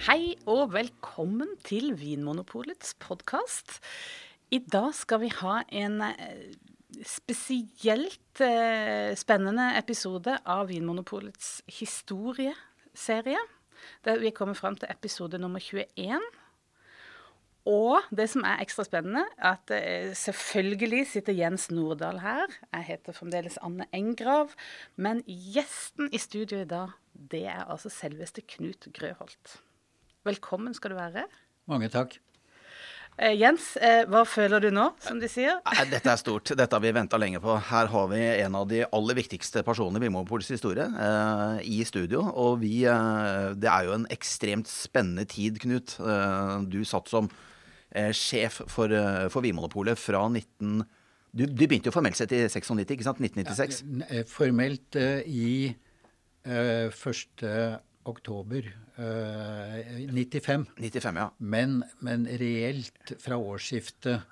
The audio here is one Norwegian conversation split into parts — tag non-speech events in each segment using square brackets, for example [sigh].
Hei og velkommen til Vinmonopolets podkast. I dag skal vi ha en eh, spesielt eh, spennende episode av Vinmonopolets historieserie. Der vi kommer fram til episode nummer 21. Og det som er ekstra spennende, at eh, selvfølgelig sitter Jens Nordahl her. Jeg heter fremdeles Anne Engrav. Men gjesten i studio i dag, det er altså selveste Knut Grøholt. Velkommen skal du være. Mange takk. Eh, Jens, eh, hva føler du nå, som de sier? Dette er stort. Dette har vi venta lenge på. Her har vi en av de aller viktigste personene i Vinmonopolets historie eh, i studio. Og vi eh, Det er jo en ekstremt spennende tid, Knut. Eh, du satt som eh, sjef for, eh, for Vimonopolet fra 19... Du, du begynte jo formelt sett i 96, ikke sant? 1996? Ja, formelt i 1. oktober eh, 95. 95, ja. Men, men reelt fra årsskiftet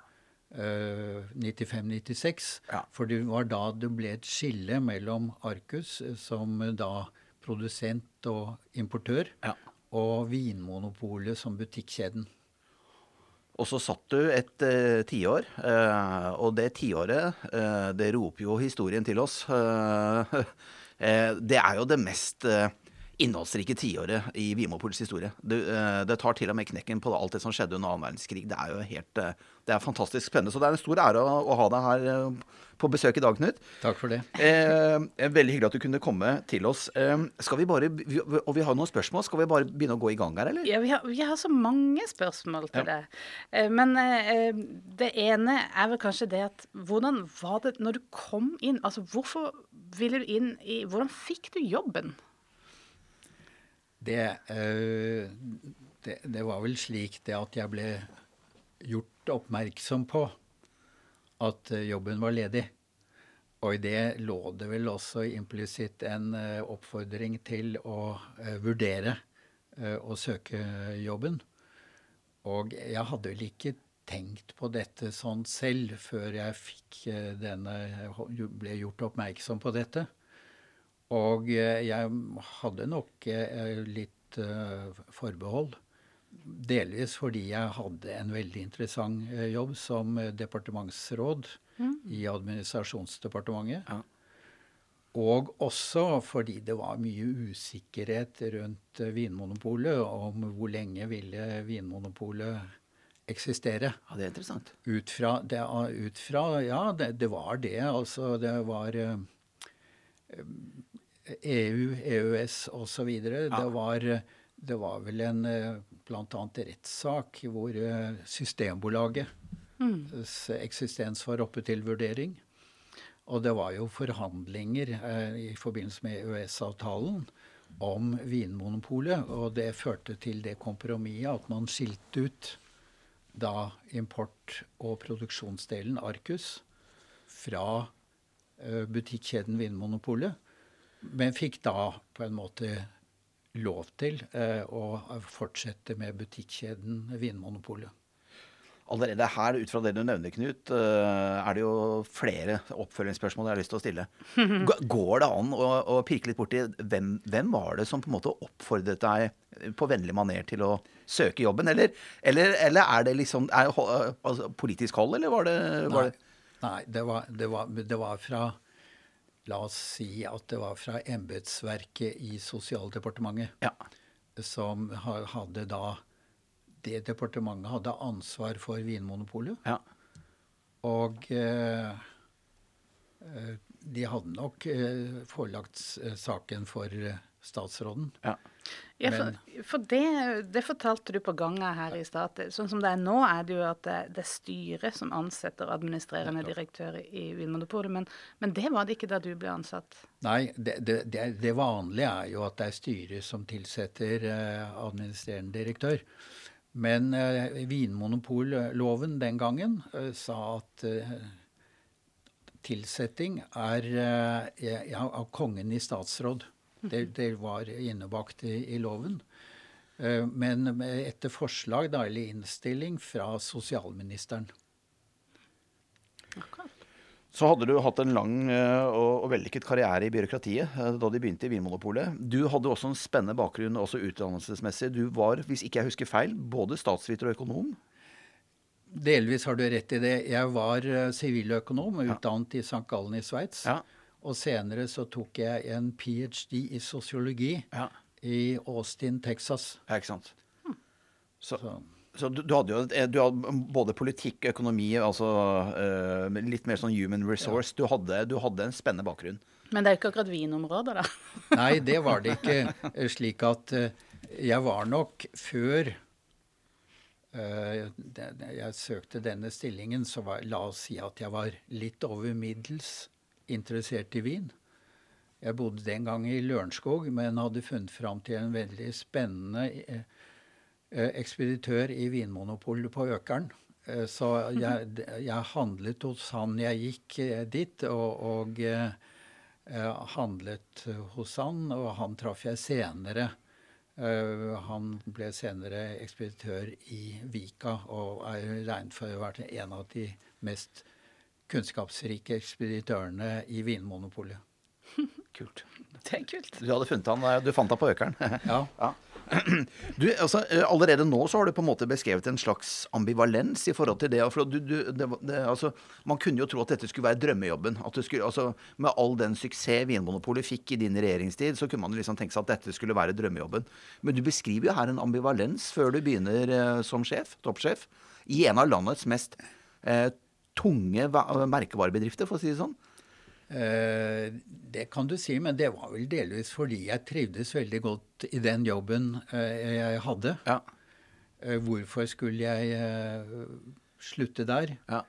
95-96. Ja. For det var da det ble et skille mellom Arcus, som da produsent og importør, Ja. og Vinmonopolet som butikkjeden. Og så satt du et uh, tiår, uh, og det tiåret, uh, det roper jo historien til oss. Eh, [laughs] eh, det er jo det mest eh, innholdsrike tiåret i Vimopols historie. Du, eh, det tar til og med knekken på alt det som skjedde under annen verdenskrig. Det er jo helt eh, Det er fantastisk spennende. Så det er en stor ære å, å ha deg her eh, på besøk i dag, Knut. Takk for det. Eh, veldig hyggelig at du kunne komme til oss. Eh, skal vi bare, vi, Og vi har noen spørsmål. Skal vi bare begynne å gå i gang her, eller? Ja, vi har, vi har så mange spørsmål til det. Eh, Men eh, det ene er vel kanskje det at hvordan var det når du kom inn? Altså hvorfor ville du inn i Hvordan fikk du jobben? Eh, det, det var vel slik det at jeg ble gjort oppmerksom på at eh, jobben var ledig. Og i det lå det vel også implisitt en eh, oppfordring til å vurdere å søke jobben. Og jeg hadde vel ikke tenkt på dette sånn selv før jeg fikk denne ble gjort oppmerksom på dette. Og eh, jeg hadde nok eh, litt eh, forbehold. Delvis fordi jeg hadde en veldig interessant jobb som departementsråd departementsråd i administrasjonsdepartementet. Ja. Og også fordi det var mye usikkerhet rundt Vinmonopolet om hvor lenge ville Vinmonopolet eksistere. Ja, det er interessant. Ut fra, det, ut fra Ja, det, det var det. Altså, det var eh, EU, EØS osv. Det, var, det var vel en bl.a. rettssak hvor eh, Systembolagets eksistens var oppe til vurdering. Og det var jo forhandlinger eh, i forbindelse med EØS-avtalen om Vinmonopolet, og det førte til det kompromisset at man skilte ut da import- og produksjonsdelen, Arcus, fra eh, butikkjeden Vinmonopolet, men fikk da på en måte lov til eh, å fortsette med butikkjeden Vinmonopolet. Allerede her, ut fra det du nevner, Knut, eh, er det jo flere oppfølgingsspørsmål jeg har lyst til å stille. [laughs] Går det an å, å pirke litt borti hvem, hvem var det som på en måte oppfordret deg på vennlig maner til å søke jobben? Eller, eller, eller er det liksom er, det altså, politisk hold, eller var det, var det Nei, det var, det, var, det var fra La oss si at det var fra embetsverket i Sosialdepartementet. Ja. Som hadde da Det departementet hadde ansvar for Vinmonopolet. ja. Og eh, eh, de hadde nok eh, forelagt saken for eh, statsråden. ja. Ja, for, for det, det fortalte du på gangen her i stad. Sånn som det er nå, er det jo at det, det er styret som ansetter administrerende direktør i Vinmonopolet. Men, men det var det ikke da du ble ansatt. Nei, det, det, det, vanlige er jo at det er styret som tilsetter eh, administrerende direktør. Men eh, Vinmonopolloven den gangen eh, sa at eh, tilsetting er eh, av kongen i statsråd. Det, det var innebakt i, i loven. Eh, men etter forslag, da, eller innstilling fra sosialministeren. Akkurat. Så hadde du hatt en lang eh, og, og vellykket karriere i byråkratiet eh, da de begynte i Vinmonopolet. Du hadde også en spennende bakgrunn også utdannelsesmessig. Du var, hvis ikke jeg husker feil, både statsviter og økonom. Delvis har du rett i det. Jeg var siviløkonom utdannet utdannet i St. Gallen i Sveits. Ja. Og senere så tok jeg en ph.d. i sosiologi Ja. i Austin, Texas. Ja, ikke sant. Så, Så så du, du hadde jo du hadde både politikk, økonomi, altså uh, litt mer sånn human resource. Du, hadde, du hadde en spennende bakgrunn. Men det er jo ikke akkurat vinområdet, da. [laughs] Nei, det var det ikke. Eh, Slik at eh, jeg var nok før eh, jeg søkte denne stillingen, så var, la oss si at jeg var litt over middels interessert i vin. Jeg bodde den gang i Lørenskog, men hadde funnet fram til en veldig spennende eh, eh, ekspeditør i Vinmonopolet på Økeren. Eh, Så jeg, jeg handlet hos han. Jeg gikk dit og, og handlet hos han, og han traff jeg senere. Han ble senere ekspeditør i Vika og er regnet for å ha vært en av de mest kunnskapsrike ekspeditørene i Vinmonopolet. [laughs] Kult. Det er kult. Du hadde funnet han, eh, du fant han på Økeren. [laughs] Ja. Ja. Du, altså, eh, allerede nå så har du på en måte beskrevet en slags ambivalens i forhold til det. For du, du, det, det, altså, man kunne jo tro at dette skulle være drømmejobben. At det skulle, altså, med all den suksess Vinmonopolet fikk i din regjeringstid, så kunne man liksom tenke seg at dette skulle være drømmejobben. Men du beskriver jo her en ambivalens før du begynner eh, som sjef, toppsjef, i en av landets mest eh, tunge merkevarebedrifter, for å si det sånn. Eh, det kan du si, men det var vel delvis fordi jeg trivdes veldig godt i den jobben eh, jeg hadde. Ja. Eh, hvorfor skulle jeg slutte der? Ja.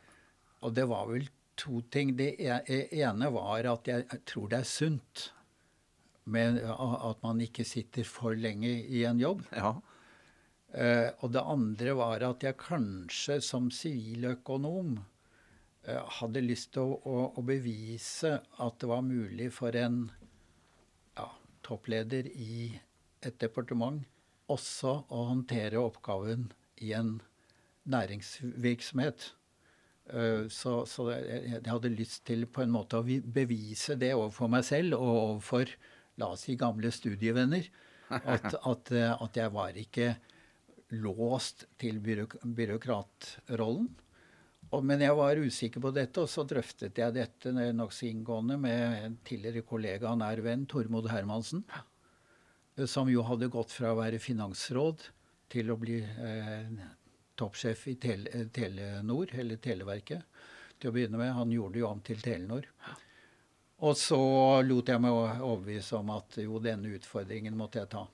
Og det var vel to ting. Det e- ene var at jeg tror det er sunt med at man ikke sitter for lenge i en jobb. ja. Og det andre var at jeg kanskje som siviløkonom hadde lyst til å, å, å bevise at det var mulig for en ja, toppleder i et departement også å håndtere oppgaven i en næringsvirksomhet. Eh, Så, så jeg, hadde lyst til på en måte å bevise det overfor meg selv og overfor la oss si gamle studievenner. At, [laughs] at, eh, at jeg var ikke låst til byråk byråkratrollen. Og, men jeg var usikker på dette, og så drøftet jeg dette nokså inngående med en tidligere kollega, nær venn, Tormod Hermansen. eh, Som jo hadde gått fra å være finansråd til å bli eh, toppsjef i Tel eh, Telenor, eller Televerket, til å begynne med. Han gjorde det jo om til Telenor. Og så lot jeg meg overbevise om at jo, denne utfordringen måtte jeg ta.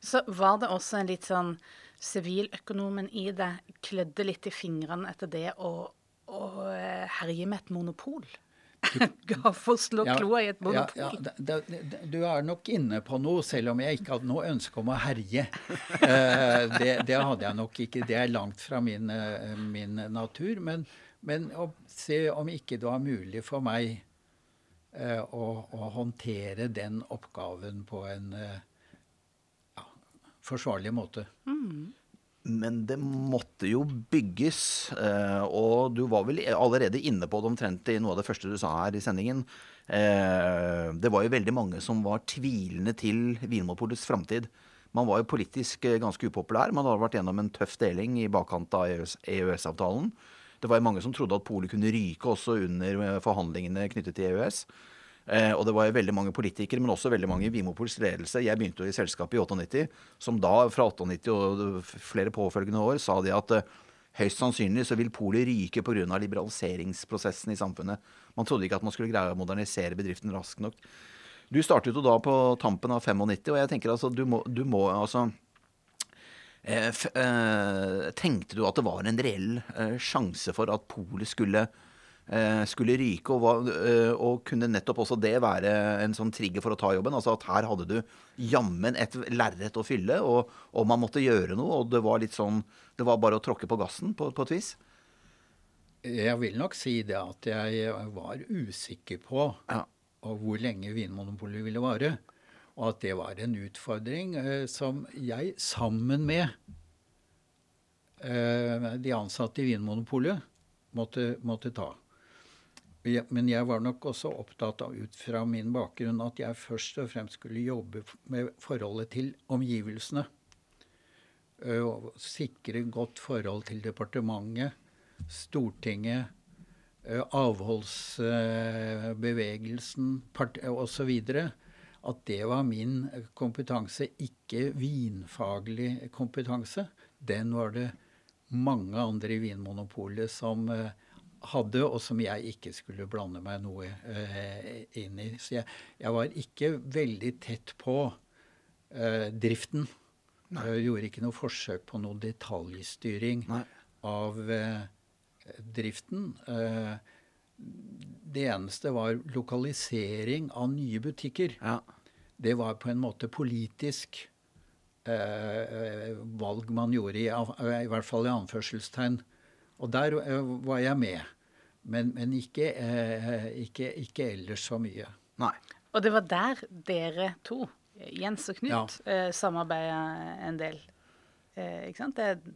Så var det også en litt sånn Siviløkonomen i det klødde litt i fingrene etter det å, å eh, herje med et monopol. Gaffel [laughs] slå Ja, kloa i et monopol. ja, ja, det- det- du er nok inne på noe, selv om jeg ikke hadde noe ønske om å herje. [laughs] Eh, det, det hadde jeg nok ikke. Det er langt fra min, eh, min natur. Men, men å se om ikke det var mulig for meg eh, å, å håndtere den oppgaven på en eh, forsvarlig måte. Men det måtte jo bygges, eh, og du var vel allerede inne på det omtrent i noe av det første du sa her i sendingen. Eh, det var jo veldig mange som var tvilende til Vinmonopolets framtid. Man var jo politisk eh, ganske upopulær. Man hadde vært gjennom en tøff deling i bakkant av EØS EØS-avtalen. Det var jo mange som trodde at polet kunne ryke også under forhandlingene knyttet til EØS. Eh, og det var jo veldig mange politikere, men også veldig mange i Vimopols ledelse. Jeg begynte jo i selskapet i 98, som da fra 98 og flere påfølgende år sa de at eh, høyst sannsynlig så vil polet ryke pga. liberaliseringsprosessen i samfunnet. Man trodde ikke at man skulle greie å modernisere bedriften raskt nok. Du startet jo da på tampen av 95, og jeg tenker altså du må, du må altså eh, eh, Tenkte du at det var en reell eh, sjanse for at polet skulle skulle ryke, og, eh, og kunne nettopp også det være en sånn trigger for å ta jobben? Altså at her hadde du jammen et lerret å fylle, og, og man måtte gjøre noe, og det var litt sånn Det var bare å tråkke på gassen, på, på et vis? Jeg vil nok si det at jeg var usikker på Ja. hvor lenge Vinmonopolet ville vare. Og at det var en utfordring eh, som jeg, sammen med eh, de ansatte i Vinmonopolet, måtte, måtte ta. Men jeg var nok også opptatt av ut fra min bakgrunn at jeg først og fremst skulle jobbe med forholdet til omgivelsene. Og sikre godt forhold til departementet, Stortinget, avholdsbevegelsen osv. At det var min kompetanse, ikke vinfaglig kompetanse. Den var det mange andre i Vinmonopolet som hadde, og som jeg ikke skulle blande meg noe eh, inn i. Så jeg, jeg, var ikke veldig tett på eh, driften. Nei. Jeg gjorde ikke noe forsøk på noe detaljstyring Nei. av eh, driften. Eh, det eneste var lokalisering av nye butikker. Ja. Det var på en måte politisk eh, valg man gjorde, i, i, hvert fall i anførselstegn. Og der eh, var jeg med. Men, men ikke, eh, ikke, ikke, ellers så mye. Nei. Og det var der dere to, Jens og Knut, ja. eh, samarbeida en del. Eh, ikke sant? Det,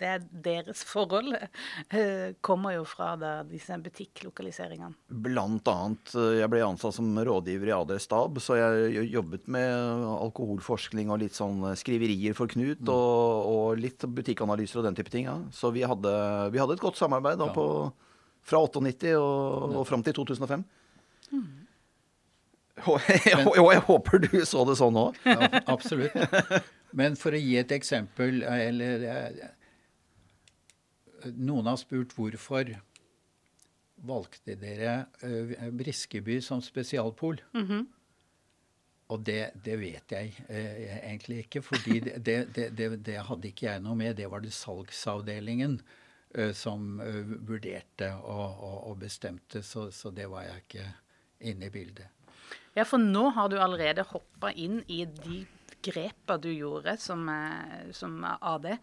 det er deres forhold eh, kommer jo fra da, disse butikklokaliseringene. Blant annet. Eh, jeg ble ansatt som rådgiver i ADR Stab, så jeg jobbet med alkoholforskning og litt sånn skriverier for Knut, mm. og, og, litt butikkanalyser og den type ting. Ja. Så vi hadde, vi hadde, et godt samarbeid da, ja. på, fra 98 og, og fram til 2005. Mm. [laughs] Og jeg, jeg, håper du så det sånn òg. Ja, absolutt. Men for å gi et eksempel eller noen har spurt hvorfor valgte dere uh, Briskeby som spesialpol. Mm -hmm. Og det, det, vet jeg eh, egentlig ikke, fordi det, det, det, hadde ikke jeg noe med. Det var det salgsavdelingen eh, som vurderte og, og, og bestemte, så, så, det var jeg ikke inne i bildet. Ja, for nå har du allerede hoppa inn i de grepa du gjorde som, som AD.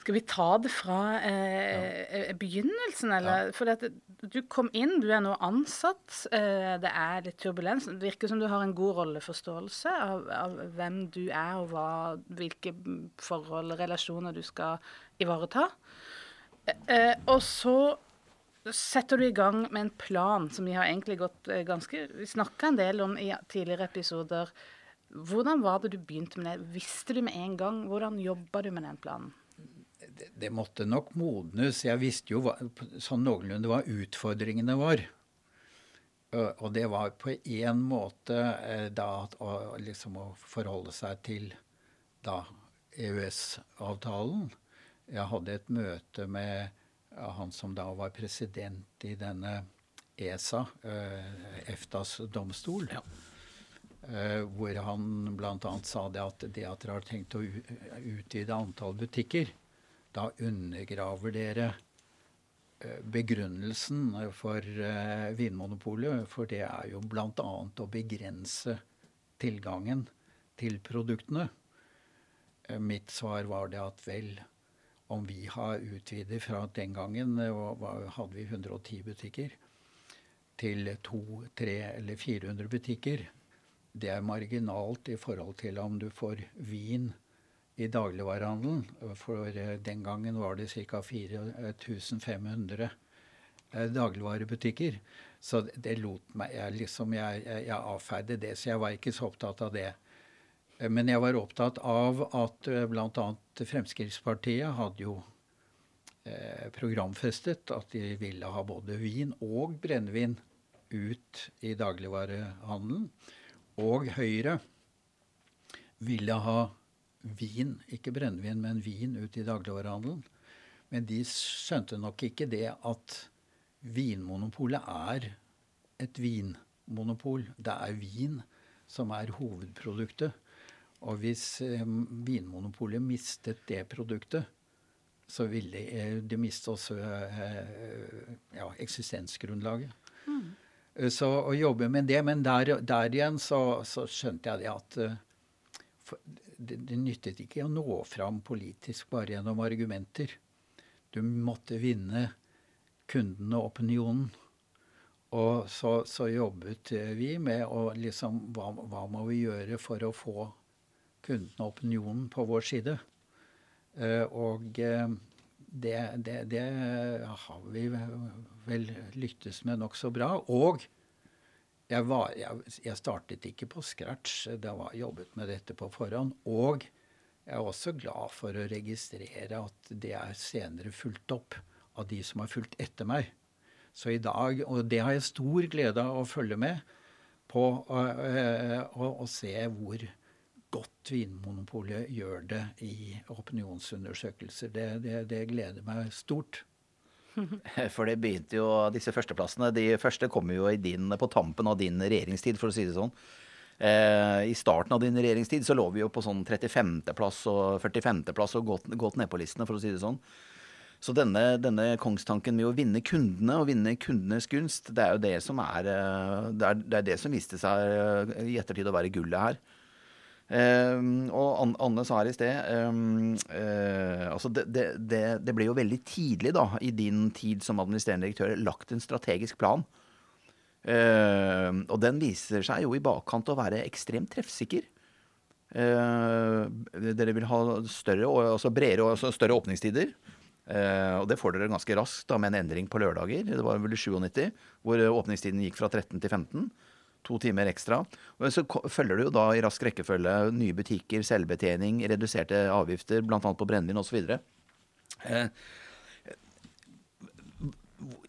Skal vi ta det fra eh. Eh, begynnelsen, eller? Ja. For du kom inn, du er nå ansatt. Eh, det er litt turbulens. Det virker som du har en god rolleforståelse av, av hvem du er, og hva, hvilke forhold og relasjoner du skal ivareta. Eh, og så setter du i gang med en plan som vi har egentlig gått eh, ganske Vi snakka en del om i tidligere episoder. Hvordan var det du begynte med det? Visste du med en gang? Hvordan jobba du med den planen? Det, det, måtte nok modnes. Jeg visste jo hva, sånn noenlunde hva utfordringene var. Og det var på én måte eh, da å, liksom å forholde seg til da EØS-avtalen. Jeg hadde et møte med han som da var president i denne ESA, eh, EFTAs domstol. Ja. Uh, hvor han bl.a. sa det at det at dere har tenkt å utvide antall butikker, da undergraver dere eh, begrunnelsen for uh, Vinmonopolet. For det er jo bl.a. å begrense tilgangen til produktene. Uh, mitt svar var det at vel, om vi har utvidet fra den gangen hadde vi 110 butikker, til 200, 300 eller 400 butikker, det er marginalt i forhold til om du får vin i dagligvarehandelen. For eh, den gangen var det ca. 4500 eh, dagligvarebutikker. Så det lot meg Jeg, liksom, jeg, jeg avfeide det, så jeg var ikke så opptatt av det. Eh, men jeg var opptatt av at bl.a. Fremskrittspartiet hadde jo programfestet at de ville ha både vin og brennevin ut i dagligvarehandelen. Og Høyre ville ha vin, ikke brennevin, men vin ut i dagligvarehandelen. Men de skjønte nok ikke det at Vinmonopolet er et vinmonopol. Det er vin som er hovedproduktet. Og hvis eh, Vinmonopolet mistet det produktet, så ville eh, de miste også eh, ja, eksistensgrunnlaget. Mm. Så å jobbe med det Men der, der igjen så, så, skjønte jeg det at for, det, det nyttet ikke å nå fram politisk bare gjennom argumenter. Du måtte vinne kunden og opinionen. Og så, så, jobbet vi med å liksom hva, hva, må vi gjøre for å få kunden og opinionen på vår side? Eh, og eh, det, det, det har vi vel lyktes med nokså bra. Og jeg, var, jeg, jeg, startet ikke på scratch. Det var jobbet med dette på forhånd. Og jeg er også glad for å registrere at det er senere fulgt opp av de som har fulgt etter meg. Så i dag, Og det har jeg stor glede av å følge med på og se hvor godt Vinmonopolet gjør det i opinionsundersøkelser. Det, det, det gleder meg stort. [laughs] For det begynte jo, disse førsteplassene de første kommer jo din, på tampen av din regjeringstid, for å si det sånn. Eh, I starten av din regjeringstid så lå vi jo på sånn 35.-plass og 45.-plass og gått, gått ned på listene, for å si det sånn. Så denne, denne, kongstanken med å vinne kundene og vinne kundenes gunst, det er jo det som er eh, Det er det, er det som viste seg eh, i ettertid å være gullet her. Uh, og Anne sa her i sted um, uh, altså det, det, det, ble jo veldig tidlig da, i din tid som administrerende direktør lagt en strategisk plan. Uh, og den viser seg jo i bakkant å være ekstremt treffsikker. dere vil ha større, altså bredere altså større åpningstider. og det får dere ganske raskt da, med en endring på lørdager. Det var vel i 97, hvor åpningstiden gikk fra 13 til 15 to timer ekstra. Og så følger du jo da i rask rekkefølge nye butikker, selvbetjening, reduserte avgifter, bl.a. på brennevin osv. Eh,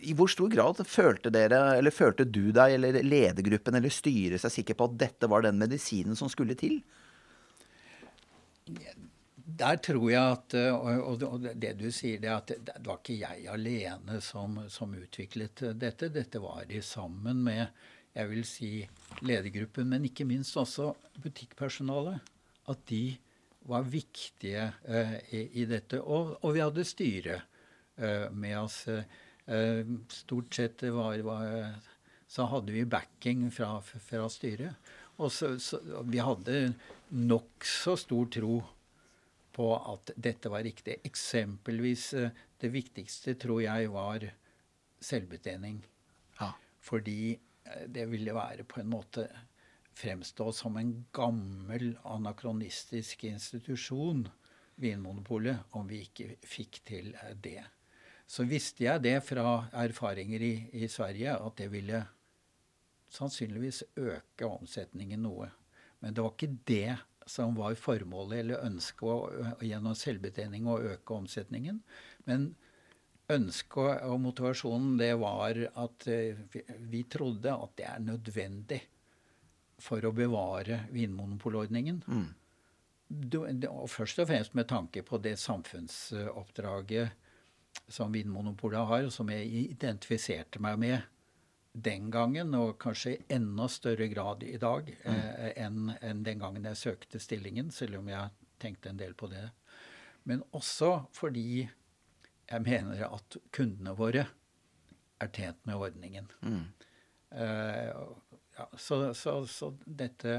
I hvor stor grad følte dere, eller følte du deg, eller ledergruppen eller styret seg sikker på at dette var den medisinen som skulle til? Der tror jeg at Og det du sier, det at det var ikke jeg alene som, som utviklet dette. Dette var de sammen med jeg vil si ledergruppen, men ikke minst også butikkpersonalet. At de var viktige eh, i, i, dette. Og, og, vi hadde styret eh, med oss. Eh, stort sett var, var, så hadde vi backing fra, fra styret. Og så, så, vi hadde nokså stor tro på at dette var riktig. Eksempelvis det viktigste tror jeg var selvbetjening. Ja. Fordi Eh, det ville være på en måte fremstå som en gammel, anakronistisk institusjon, Vinmonopolet, om vi ikke fikk til eh, det. Så visste jeg det fra erfaringer i, i Sverige, at det ville sannsynligvis øke omsetningen noe. Men det var ikke det som var formålet eller ønsket gjennom selvbetjening å øke omsetningen. Men ønsket og motivasjonen det var at eh, vi trodde at det er nødvendig for å bevare vinmonopolordningen. Mm. Og først og fremst med tanke på det samfunnsoppdraget som Vinmonopolet har, og som jeg identifiserte meg med den gangen, og kanskje i enda større grad i dag mm. eh, enn en den gangen jeg søkte stillingen, selv om jeg tenkte en del på det. Men også fordi jeg mener at kundene våre er tjent med ordningen. Mm. Uh, ja, så, så, så, dette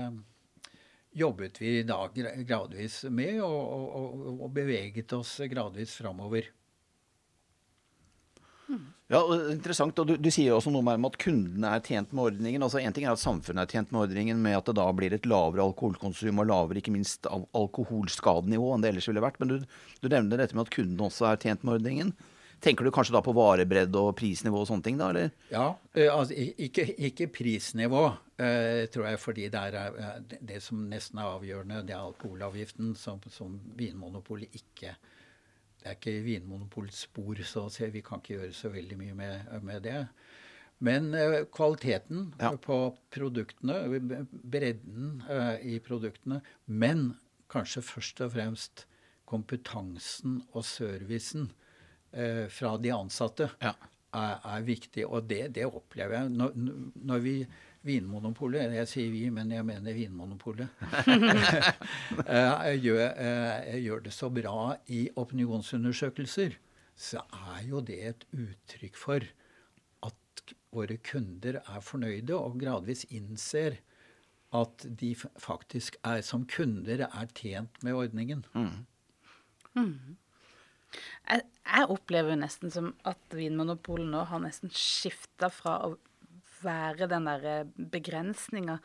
jobbet vi da gradvis med, og, og, og beveget oss gradvis framover. Ja, interessant. og Du, du sier også noe om at kundene er tjent med ordningen. altså En ting er at samfunnet er tjent med ordningen med at det da blir et lavere alkoholkonsum og lavere ikke minst al alkoholskadenivå enn det ellers ville vært. Men du, du nevner dette med at kundene også er tjent med ordningen. Tenker du kanskje da på varebredd og prisnivå og sånne ting, da? eller? Ja, eh, altså ikke, ikke prisnivå, uh, tror jeg, fordi det er uh, det som nesten er avgjørende, det er alkoholavgiften, som, som Vinmonopolet ikke det er ikke Vinmonopolets spor, så vi kan ikke gjøre så veldig mye med, med det. Men uh, kvaliteten ja. på produktene, bredden uh, i produktene, men kanskje først og fremst kompetansen og servicen uh, fra de ansatte ja. er, er, viktig. Og det, det opplever jeg. Når, når vi Vinmonopolet, jeg sier vi, men jeg mener Vinmonopolet, [laughs] [laughs] Jeg gjør, eh, gjør det så bra i opinionsundersøkelser, så er jo det et uttrykk for at våre kunder er fornøyde og gradvis innser at de faktisk er som kunder er tjent med ordningen. Mm. Mm. Jeg, jeg, opplever nesten som at Vinmonopolet nå har nesten skifta fra å være den der eh, begrensninga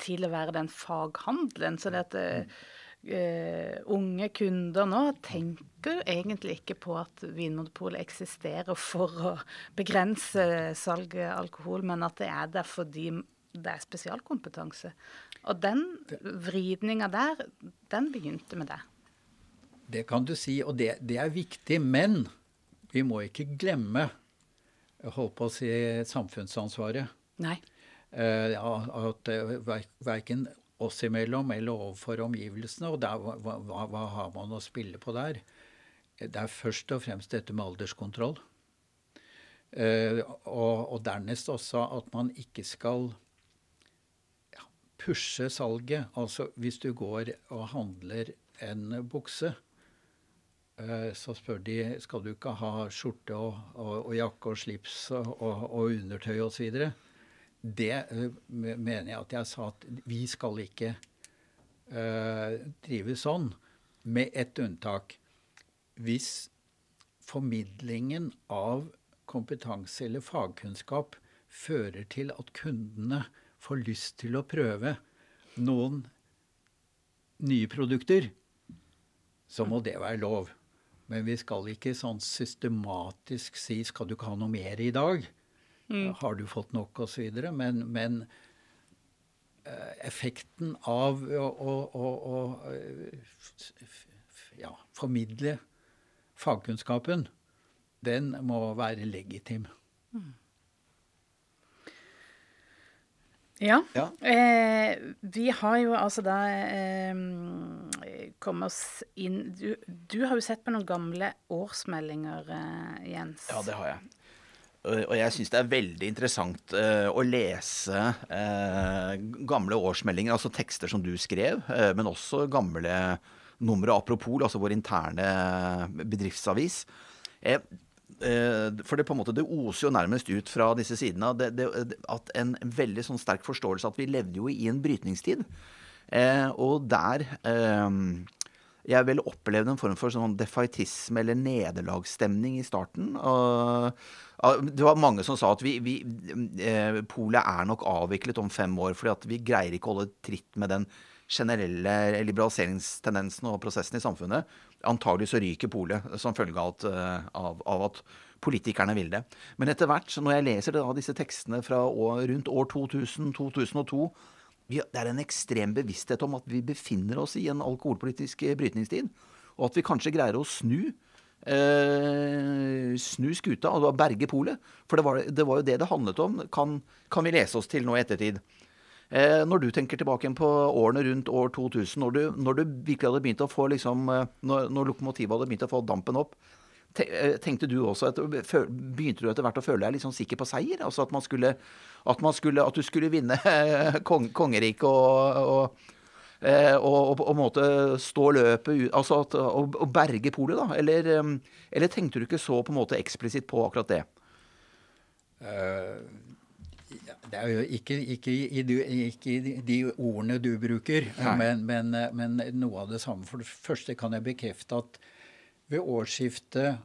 til å være den faghandelen. Så det at uh, unge kunder nå tenker egentlig ikke på at Vinmonopolet eksisterer for å begrense salget av alkohol, men at det er der fordi det er spesialkompetanse. Og den vridninga der, den begynte med det. Det kan du si, og det, det er viktig. Men vi må ikke glemme holdt på å si samfunnsansvaret. Nei. Eh, at uh, verken oss imellom eller overfor omgivelsene. Og der, hva, hva, hva, har man å spille på der? Det er først og fremst dette med alderskontroll. Eh, og, og, dernest også at man ikke skal pushe salget. Altså hvis du går og handler en bukse, uh, så spør de skal du ikke ha skjorte og, og, og jakke og slips og, og undertøy osv det uh, mener jeg at jeg sa at vi skal ikke uh, drive sånn, med ett unntak. Hvis formidlingen av kompetanse eller fagkunnskap fører til at kundene får lyst til å prøve noen nye produkter, så må det være lov. Men vi skal ikke sånn systematisk si 'skal du ikke ha noe mer i dag'? Mm. Har du fått nok, osv. Men, men uh, effekten av å, å, å, å uh, ja, formidle fagkunnskapen, den må være legitim. Mm. Ja. ja. Eh, vi har jo altså da eh, kommet oss inn du, du, har jo sett på noen gamle årsmeldinger, eh, Jens. Ja, det har jeg. Og jeg syns det er veldig interessant uh, å lese uh, gamle årsmeldinger, altså tekster som du skrev, uh, men også gamle numre apropos, altså vår interne bedriftsavis. for det på en måte, det oser jo nærmest ut fra disse sidene det, det, at en veldig sånn sterk forståelse at vi levde jo i en brytningstid. og der jeg vel opplevde en form for sånn defaitisme eller nederlagsstemning i starten. det var mange som sa at vi, vi, eh, polet er nok avviklet om fem år, fordi at vi greier ikke å holde tritt med den generelle liberaliseringstendensen og prosessen i samfunnet. Antagelig så ryker polet som følge av eh, av, av at, politikerne vil det. Men etter hvert, når jeg leser da, disse tekstene fra år, rundt år 2000-2002 det er en ekstrem bevissthet om at vi befinner oss i en alkoholpolitisk eh, brytningstid. Og at vi kanskje greier å snu eh, snu skuta og berge polet. For det var, det var, jo det det handlet om, kan, kan, vi lese oss til nå i ettertid. Eh, når du tenker tilbake på årene rundt år 2000, når du, når du virkelig hadde begynt å få liksom, eh, når, når lokomotivet hadde begynt å få dampen opp, tenkte du også at, Begynte du etter hvert å føle deg litt sånn sikker på seier? Altså at, man skulle, at, man skulle, at du skulle vinne [laughs] kong, kongeriket og, eh, og, og, og, og måte stå løpet altså at, og, berge polet, da? Eller, eller, tenkte du ikke så på en måte eksplisitt på akkurat det? Uh, det er jo ikke, ikke, i, ikke i de ordene du bruker, men, men, men, noe av det samme. For det første kan jeg bekrefte at ved årsskiftet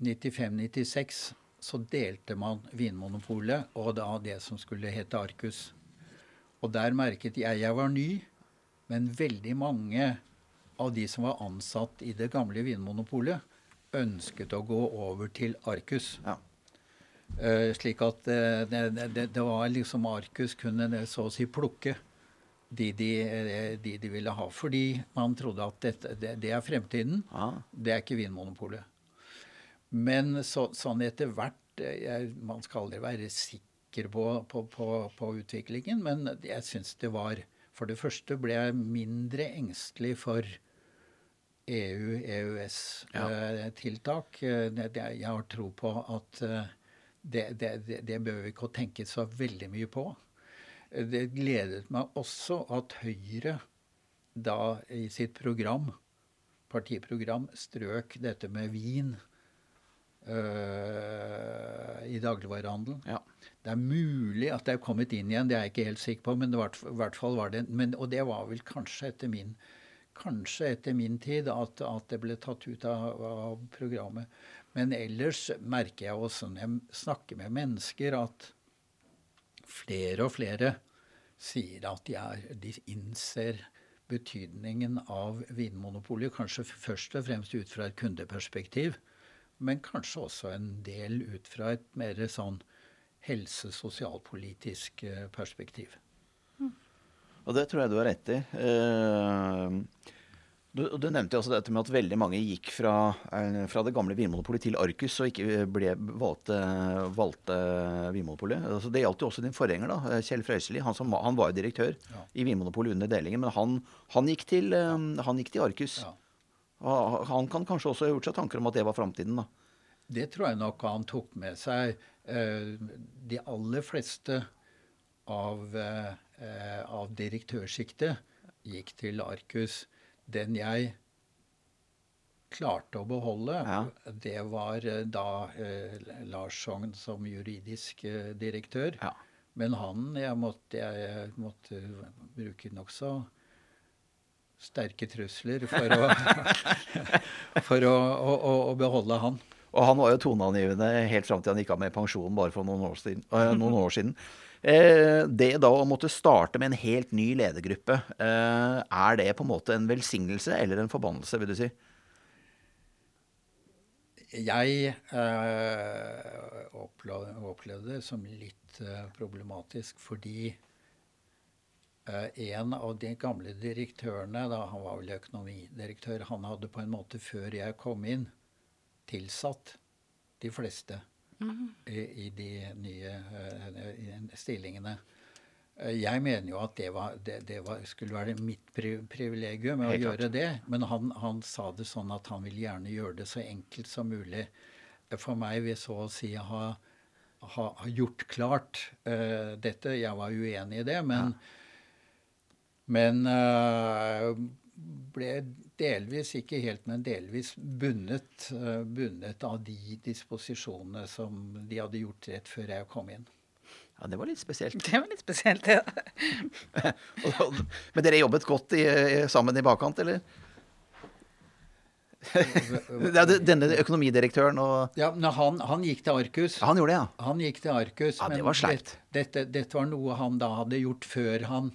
95-96 så delte man Vinmonopolet og da det som skulle hete Arcus. Og der merket jeg jeg var ny, men veldig mange av de som var ansatt i det gamle Vinmonopolet, ønsket å gå over til Arcus. Ja. Uh, slik at uh, det, det, det, var liksom Arcus kunne så å si plukke de de, de de, ville ha. Fordi man trodde at dette, det, det, er fremtiden. Ah. Det er ikke Vinmonopolet. Men så, sånn etter hvert eh, jeg, Man skal aldri være sikker på, på, på, på utviklingen, men jeg syns det var For det første ble jeg mindre engstelig for EU-EØS-tiltak. Ja. Eh, jeg har tro på at eh, det, det, det, bør vi ikke tenke så veldig mye på. Det gledet meg også at Høyre da i sitt program, partiprogram, strøk dette med vin øh, i dagligvarehandelen. Ja. Det er mulig at det er kommet inn igjen, det er jeg ikke helt sikker på, men i hvert fall var det men, Og det var vel kanskje etter min, kanskje etter min tid at, at det ble tatt ut av, av, programmet. Men ellers merker jeg også når jeg snakker med mennesker, at flere og flere sier at de, er, de innser betydningen av Vinmonopolet, kanskje først og fremst ut fra et kundeperspektiv, men kanskje også en del ut fra et mer sånn helse-sosialpolitisk eh, perspektiv. Og det tror jeg du har rett i. Uh, du, du, nevnte også dette med at veldig mange gikk fra, uh, fra det gamle Vinmonopolet til Arcus og ikke ble, valgte, valgte Vinmonopolet. Altså, det gjaldt jo også din forgjenger, da, Kjell Frøyseli. Han, han, var direktør ja. i Vinmonopolet under delingen, men han, han, gikk, til, uh, han gikk til Arcus. Ja. Han kan kanskje også ha gjort seg tanker om at det var framtiden, da? Det tror jeg nok han tok med seg. de aller fleste av Eh, av direktørsjiktet gikk til Arcus. Den jeg klarte å beholde, ja. det var eh, da eh, Lars Sogn som juridisk eh, direktør. Ja. Men han jeg måtte, jeg måtte bruke nokså sterke trusler for, å, [laughs] for å, å, å, beholde han. Og han var jo toneangivende helt fram til han gikk av med pensjon bare for noen år siden. Noen år siden. Eh, det da å måtte starte med en helt ny ledergruppe, eh, er det på en måte en velsignelse eller en forbannelse, vil du si? Jeg eh, opplevde det som litt eh, problematisk fordi eh, en av de gamle direktørene, da han var vel økonomidirektør, han hadde på en måte før jeg kom inn, tilsatt de fleste i, i, de nye uh, stillingene. Eh, jeg mener jo at det, var, det, det var, skulle være mitt privilegium å gjøre det. Men han, han, sa det sånn at han ville gjerne gjøre det så enkelt som mulig. For meg vil så å si ha, ha, ha gjort klart uh, dette. Jeg var uenig i det, men, ja. men uh, ble delvis, ikke helt, men delvis bundet, eh, bundet av de disposisjonene som de hadde gjort rett før jeg kom inn. Ja, Det var litt spesielt. [laughs] Det var litt spesielt, ja. [laughs] men dere jobbet godt i, sammen i bakkant, eller? [laughs] Denne økonomidirektøren og Ja, men han, han, gikk til Arcus. Han gjorde det, ja. Han gikk til Arcus, ja, det var sleipt. Dette, dette, var noe han da hadde gjort før han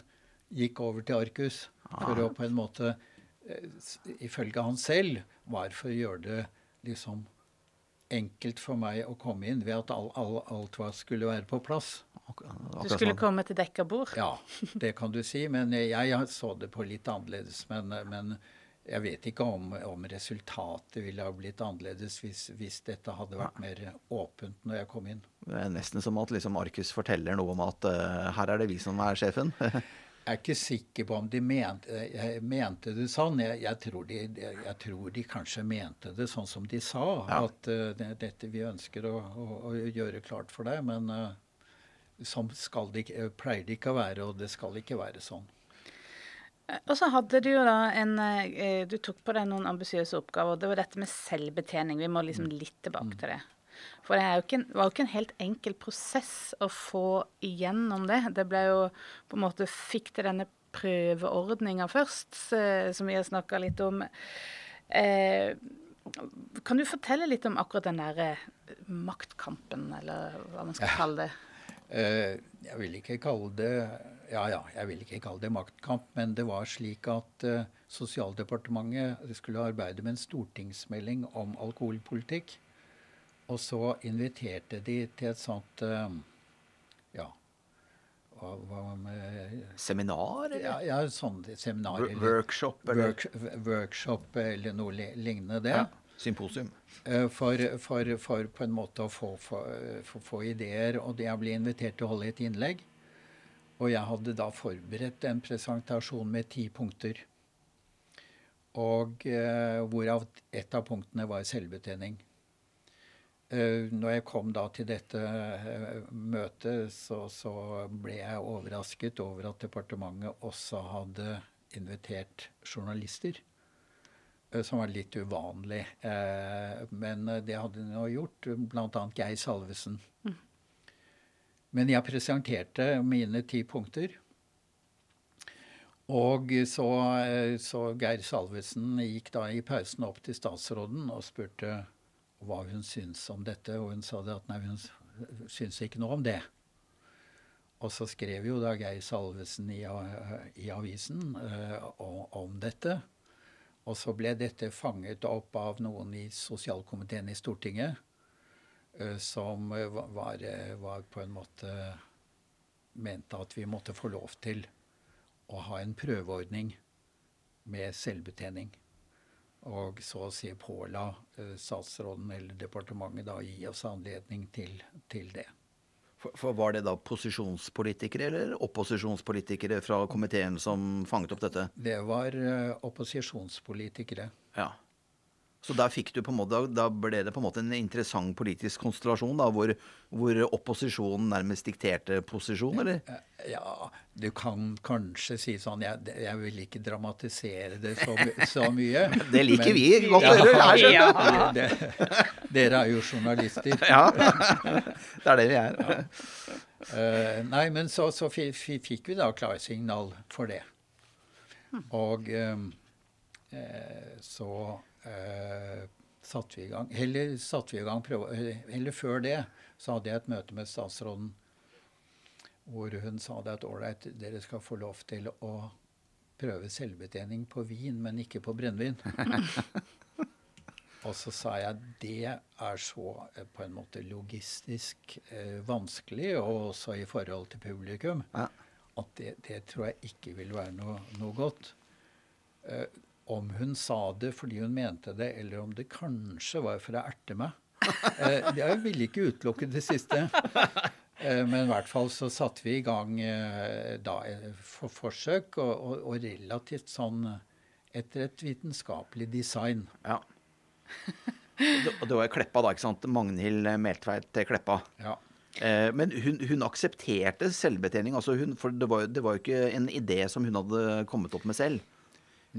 gikk over til Arcus. For å på en måte Eh, ifølge han selv, var for å gjøre det liksom enkelt for meg å komme inn ved at all, all, alt var, skulle være på plass. Du skulle sånn. komme til dekka bord? Ja, det kan du si. Men jeg, jeg så det på litt annerledes. Men, men jeg vet ikke om, om, resultatet ville ha blitt annerledes hvis, hvis, dette hadde vært mer åpent når jeg kom inn. Det er nesten som at liksom Arcus forteller noe om at uh, her er det vi som er sjefen. [laughs] Jeg er ikke sikker på om de mente, mente det sånn. Jeg, jeg, tror de, jeg, tror de, kanskje mente det sånn som de sa. Ja. At uh, det, dette vi ønsker å, å, å, gjøre klart for deg. Men uh, sånn skal det, pleier det ikke å være, og det skal ikke være sånn. Og så hadde du jo da en Du tok på deg noen ambisiøse oppgaver. Det var dette med selvbetjening. Vi må liksom litt tilbake til det. For det en, var jo ikke en helt enkel prosess å få igjennom det. Det ble jo på en måte Fikk til denne prøveordninga først, eh, som vi har snakka litt om. Eh, kan du fortelle litt om akkurat den derre maktkampen, eller hva man skal kalle det? Eh, jeg vil ikke kalle det ja, ja, jeg vil ikke kalle det maktkamp, men det var slik at Sosialdepartementet skulle arbeide med en stortingsmelding om alkoholpolitikk. Og så inviterte de til et sånt uh, Ja. Hva, hva med Seminar, eller? Ja, ja sånn seminar. Eller, workshop, eller? Work, workshop eller noe lignende det. Ja. Symposium. Uh, for, for, for, på en måte å få, få ideer. Og jeg ble invitert til å holde et innlegg. Og jeg hadde da forberedt en presentasjon med ti punkter. Og eh, hvorav ett av punktene var selvbetjening. Eh, når jeg kom da til dette eh, møtet, så, så, ble jeg overrasket over at departementet også hadde invitert journalister. Eh, som var litt uvanlig. Men det hadde de nå gjort, bl.a. Geir Salvesen. Mm. Men jeg presenterte mine ti punkter. Og så, så Geir Salvesen gikk da i pausen opp til statsråden og spurte hva hun syntes om dette. Og hun sa det at nei, hun syntes ikke noe om det. Og så skrev jo da Geir Salvesen i, i avisen uh, om dette. Og så ble dette fanget opp av noen i sosialkomiteen i Stortinget, uh, som var, var, på en måte mente at vi måtte få lov til å ha en prøveordning med selvbetjening. Og så å si påla uh, statsråden eller departementet da gi oss anledning til, til det. For, for, Var det da posisjonspolitikere eller opposisjonspolitikere fra komiteen som fanget opp dette? Det var uh, opposisjonspolitikere. Ja. Så der fikk du på en måte, da ble det på en måte en interessant politisk konstellasjon, da, hvor, hvor opposisjonen nærmest dikterte posisjon, eller? Ja, du kan kanskje si sånn Jeg, jeg vil ikke dramatisere det så, [laughs] så mye. det liker men, vi godt å høre her, skjønner du. Dere er jo journalister. [laughs] ja, det er det vi er. Ja. Uh, nei, men så, så fikk vi da klarsignal for det. Og um, uh, så eh, satte vi i gang Eller satte vi i gang prøve, Eller før det så hadde jeg et møte med statsråden hvor hun sa det at ålreit, dere skal få lov til å prøve selvbetjening på vin, men ikke på brennevin. [laughs] og så sa jeg det er så eh, på en måte logistisk eh, vanskelig, og også i forhold til publikum, ja. at det, det, tror jeg ikke vil være noe, noe godt. Eh, om hun sa det fordi hun mente det, eller om det kanskje var for å erte meg. [laughs] Eh, jeg ville ikke utelukke det siste. Eh, men i hvert fall så satte vi i gang eh, da eh, for forsøk, og, og, og, relativt sånn etter et vitenskapelig design. Ja. Og det var Kleppa, da. ikke sant? Magnhild Meltveit Kleppa. Ja. Eh, men hun, hun, aksepterte selvbetjening. altså hun, For det var, det var jo ikke en idé som hun hadde kommet opp med selv.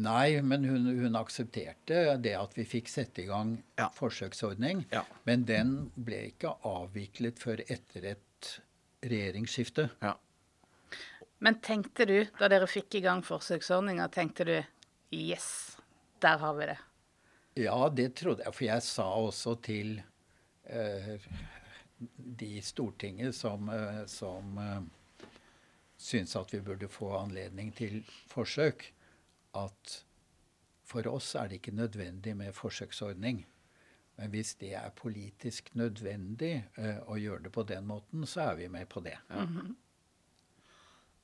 Nei, men hun, hun, aksepterte det at vi fikk sette i gang ja. forsøksordning. Ja. Men den ble ikke avviklet før etter et regjeringsskifte. Ja. Men tenkte du, da dere fikk i gang forsøksordninga, tenkte du yes, der har vi det? Ja, det trodde jeg. For jeg sa også til eh, de i Stortinget som, eh, som eh, syntes at vi burde få anledning til forsøk, at for oss er det ikke nødvendig med forsøksordning. Men hvis det er politisk nødvendig uh, å gjøre det på den måten, så er vi med på det. Ja. Mm -hmm.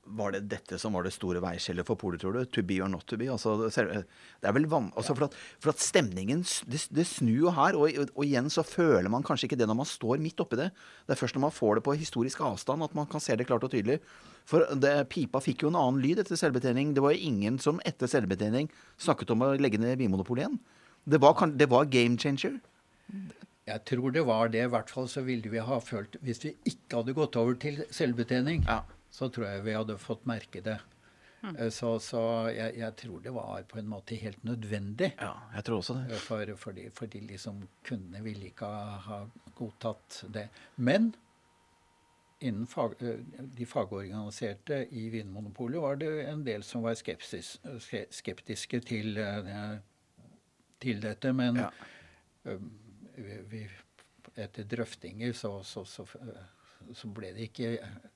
Var det dette som var det store veiskjellet for polet, tror du? To be or not to be? Altså, det er vel van altså, for, at, for, at, stemningen Det, det snur jo her. Og, og, igjen så føler man kanskje ikke det når man står midt oppi det. Det er først når man får det på historisk avstand at man kan se det klart og tydelig. For det, pipa fikk jo en annen lyd etter selvbetjening. Det var jo ingen som etter selvbetjening snakket om å legge ned Vinmonopolet igjen. Det var, det var game changer. Jeg tror det var det. I hvert fall så ville vi ha følt Hvis vi ikke hadde gått over til selvbetjening, ja. Så tror jeg vi hadde fått merke det. Mm. Så, så jeg, jeg, tror det var på en måte helt nødvendig. Ja, jeg tror også det. For, for, fordi, fordi liksom kundene ville ikke ha, ha godtatt det. Men innen fag, eh, de fagorganiserte i Vinmonopolet var det en del som var skepsis, skeptiske til, eh, til dette. Men ja. Eh, vi, etter drøftinger så, så, så, så, ble det ikke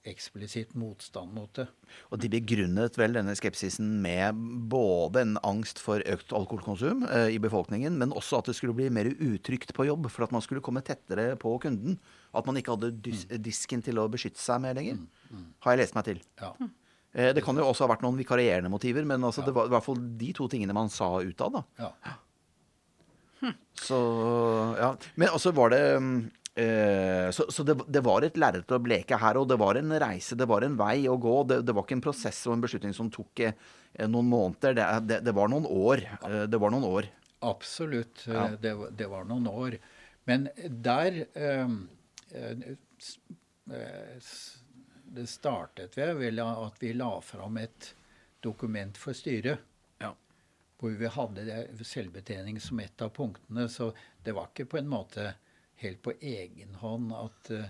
eksplisitt motstand mot det. Og de begrunnet vel denne skepsisen med både en angst for økt alkoholkonsum eh, i befolkningen, men også at det skulle bli mer utrygt på jobb for at man skulle komme tettere på kunden. At man ikke hadde dis mm. disken til å beskytte seg med lenger. Mm. Mm. Har jeg lest meg til. Ja. Eh, det kan jo også ha vært noen vikarierende motiver, men altså, ja. det var i hvert fall de to tingene man sa utad. Ja. Hm. Så ja. Men altså var det Så, så det, det, var et lerret å bleke her, og det var en reise, det var en vei å gå. Det, det var ikke en prosess og en beslutning som tok eh, noen måneder. Det, det, var noen år. Eh, det var noen år. Absolutt. Ja. Det, var noen år. Men der eh, Eh, eh, det startet ved at vi la fram et dokument for styret. Ja. Hvor vi hadde selvbetjening som et av punktene. Så det var ikke på en måte helt på egen hånd at uh,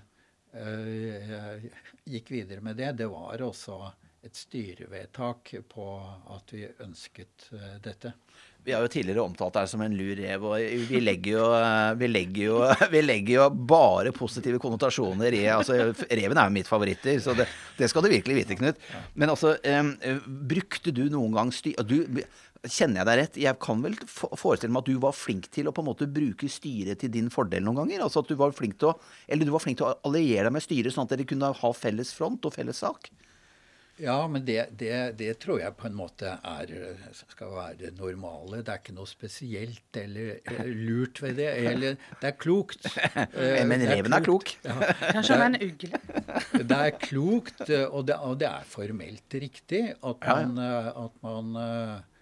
jeg gikk videre med det. Det var også et styrevedtak på at vi ønsket uh, dette. Vi har jo tidligere omtalt deg som en lur rev, og vi legger jo, vi legger jo, [laughs] vi legger jo bare positive konnotasjoner i altså, Reven er jo mitt favoritter, så det, det skal du virkelig vite, Knut. Men altså, um, brukte du noen gang styr... Du, Kjenner jeg deg rett? Jeg kan vel forestille meg at du var flink til å på en måte bruke styret til din fordel noen ganger? Altså at du var flink til å, eller du var flink til å alliere deg med styret, sånn at dere kunne ha felles front og felles sak? Ja, men det, det, det, tror jeg på en måte er, skal være det normale. Det er ikke noe spesielt eller, eller lurt ved det. Eller det er klokt. [laughs] men reven er klok. Ja. [laughs] Kanskje han er en ugle. det er klokt, og det, og det, er formelt riktig at man, at man uh,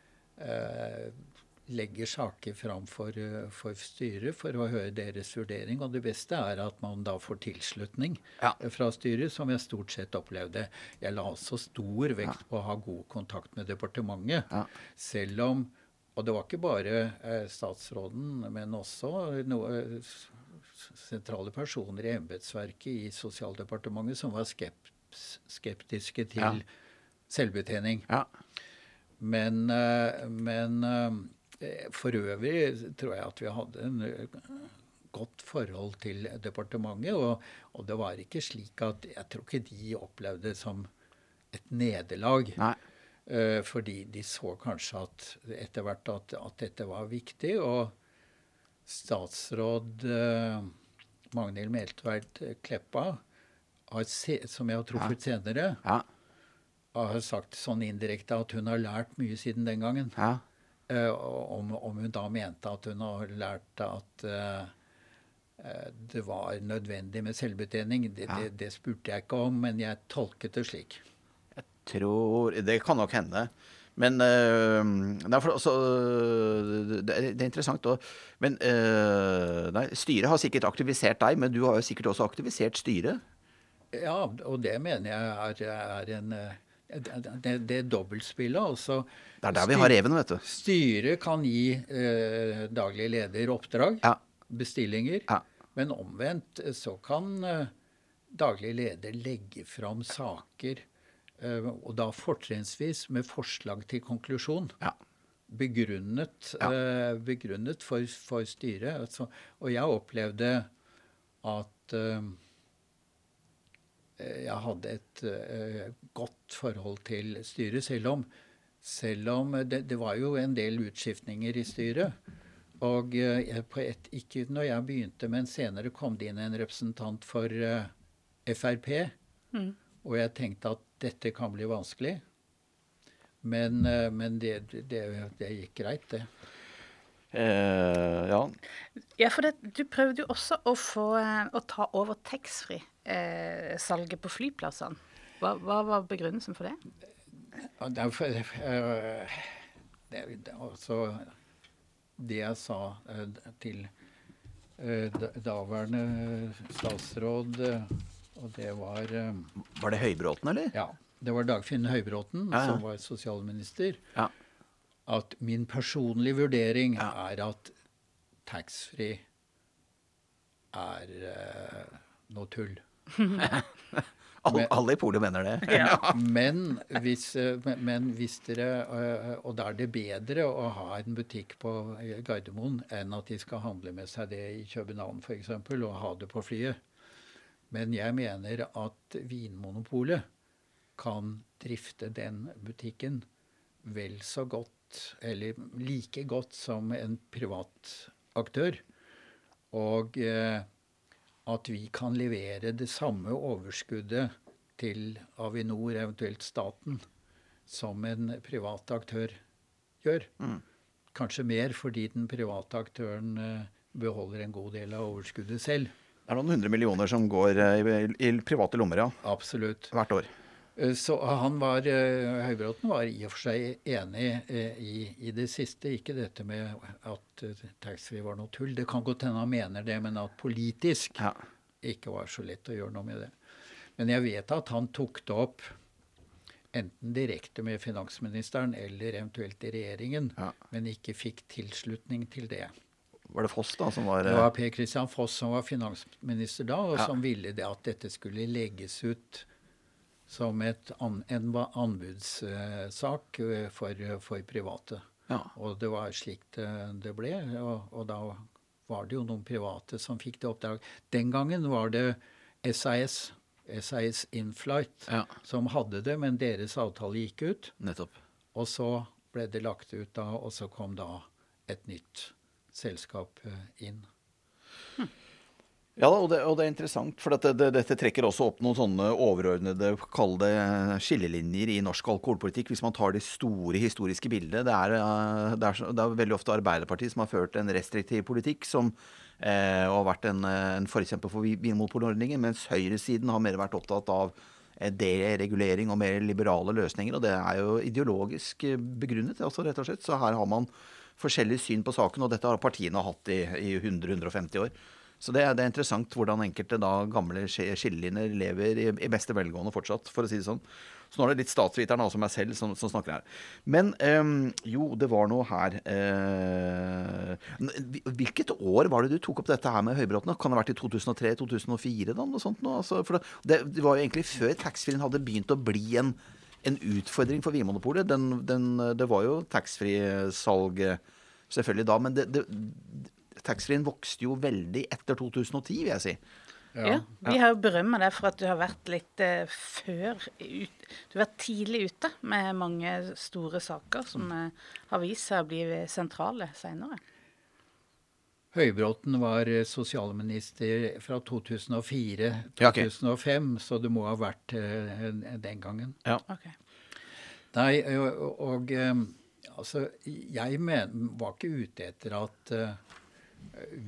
legger saker fram for, eh, for, styret for å høre deres vurdering. Og det beste er at man da får tilslutning ja. fra styret, som jeg stort sett opplevde. Jeg la også stor vekt på å ha god kontakt med departementet. Ja. Selv om Og det var ikke bare eh, statsråden, men også noe, sentrale personer i embetsverket i Sosialdepartementet som var skept, skeptiske til selvbetjening. ja. Men, eh, men Eh, for øvrig tror jeg at vi hadde en eh, godt forhold til departementet. Og, og, det var ikke slik at Jeg tror ikke de opplevde det som et nederlag. Uh, fordi de så kanskje at etter hvert at, at, dette var viktig. Og statsråd uh, Magnhild Meltveit Kleppa, har som jeg har truffet ja. senere, ja. Har sagt sånn indirekte at hun har lært mye siden den gangen. Ja. Uh, om, om, hun da mente at hun har lært at uh, det var nødvendig med selvbetjening, det, ja. det, det, spurte jeg ikke om, men jeg tolket det slik. Jeg tror Det kan nok hende. Men uh, derfor, altså, det, er, det, er interessant. Også. Men nei, styret har sikkert aktivisert deg, men du har jo sikkert også aktivisert styret? Ja, og det mener jeg er, er en det, det dobbeltspillet. Altså, det er der vi har reven, vet du. Styret kan gi eh, daglig leder oppdrag, ja. bestillinger. Ja. Men omvendt eh, så kan eh, daglig leder legge fram saker, eh, og da fortrinnsvis med forslag til konklusjon. Ja. Begrunnet, eh, begrunnet for, for styret. Altså, og jeg opplevde at eh, jeg hadde et uh, godt forhold til styret, selv om, selv om det, det, var jo en del utskiftninger i styret. Og uh, et, ikke når jeg begynte, men senere kom det inn en representant for uh, Frp. Mm. Og jeg tenkte at dette kan bli vanskelig. Men, men det, det, det gikk greit, det. Eh, ja. ja, for det, du prøvde jo også å få å ta over taxfree-salget eh, på flyplassene. Hva, hva, var begrunnelsen for det? Derfor, eh, det, altså, det jeg sa eh, til eh, daværende statsråd, og det var Var det Høybråten, eller? Ja. Det var Dagfinn Høybråten ja, ja. som var sosialminister. Ja at min personlige vurdering ja. er at taxfree er uh, noe tull. [laughs] alle, alle i polet mener det. ja. [laughs] men, hvis, eh, men, hvis, dere uh, Og da er det bedre å ha en butikk på Gardermoen enn at de skal handle med seg det i København f.eks. og ha det på flyet. Men jeg mener at Vinmonopolet kan drifte den butikken vel så godt eller like godt som en privat aktør. Og eh, at vi kan levere det samme overskuddet til Avinor, eventuelt staten, som en privat aktør gjør. Mm. Kanskje mer fordi den private aktøren eh, beholder en god del av overskuddet selv. Det er noen hundre millioner som går eh, i, i private lommer, ja. Absolutt. Hvert år. Eh, så han var, eh, Høybråten var i og for seg enig eh, i, i, det siste. Ikke dette med at taxfree var noe tull. Det kan godt hende han mener det, men at politisk ja. ikke var så lett å gjøre noe med det. Men jeg vet at han tok det opp enten direkte med finansministeren eller eventuelt i regjeringen, ja. men ikke fikk tilslutning til det. Var det Foss da som var Det var Per Christian Foss som var finansminister da, og ja. som ville det at dette skulle legges ut som et an, en anbudssak eh, for, for private. Ja. Og det var slik det, det ble. Og, og da var det jo noen private som fikk det oppdrag. Den gangen var det SAS, SAS Inflight, Ja. som hadde det, men deres avtale gikk ut. Nettopp. Og så ble det lagt ut da, og så kom da et nytt selskap inn. inn. Ja, og det, og det er interessant, for dette, det, dette trekker også opp noen sånne overordnede kall skillelinjer i norsk alkoholpolitikk. Hvis man tar det store historiske bildet. Det er, eh, det er, er veldig ofte Arbeiderpartiet som har ført en restriktiv politikk som eh, har vært en, en forkjemper for vi- Vinmonopolordningen, mens høyresiden har mer vært opptatt av eh, deregulering og mer liberale løsninger. Og det er jo ideologisk eh, begrunnet, altså, rett og slett. Så her har man forskjellig syn på saken, og dette har partiene hatt i, i 100-150 år. Så det det er interessant hvordan enkelte da gamle sk- skillelinjer lever i, i beste velgående fortsatt, for å si det sånn. Så nå er det litt statsviteren altså meg selv som, som snakker her. Men ehm, jo, det var noe her eh, Hvilket år var det du tok opp dette her med Høybråten? Kan det ha vært i 2003-2004? da, noe sånt? Noe? Altså, for det, det var jo egentlig før taxfree-en hadde begynt å bli en, en utfordring for Vinmonopolet. Det var jo taxfree-salg selvfølgelig da, men det, det, taxfree-en vokste jo veldig etter 2010, vil jeg si. Ja. Vi har jo berømma deg for at du har vært litt eh, før ut, Du har vært tidlig ute med mange store saker som eh, har vist seg å bli sentrale seinere. Høybråten var eh, sosialminister fra 2004 til Ja, okay. 2005, så det må ha vært eh, den gangen. Ja. Ok. Nei, og, og altså, jeg men, var ikke ute etter at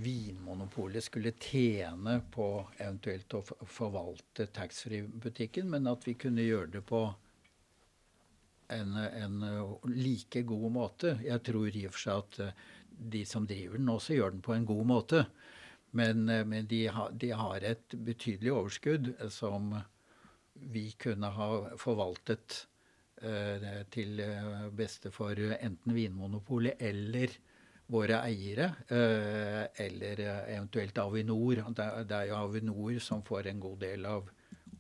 Vinmonopolet skulle tjene på eventuelt å forvalte taxfree-butikken, men at vi kunne gjøre det på en, en eh, like god måte. Jeg tror i og for seg at eh, de som driver den, også gjør den på en god måte. Men, eh, men de, har, de har et betydelig overskudd eh, som vi kunne ha forvaltet eh, til eh, beste for eh, enten Vinmonopolet eller våre eiere, eh, eller eh, eventuelt Avinor. Det, er- jo Avinor som får en god del av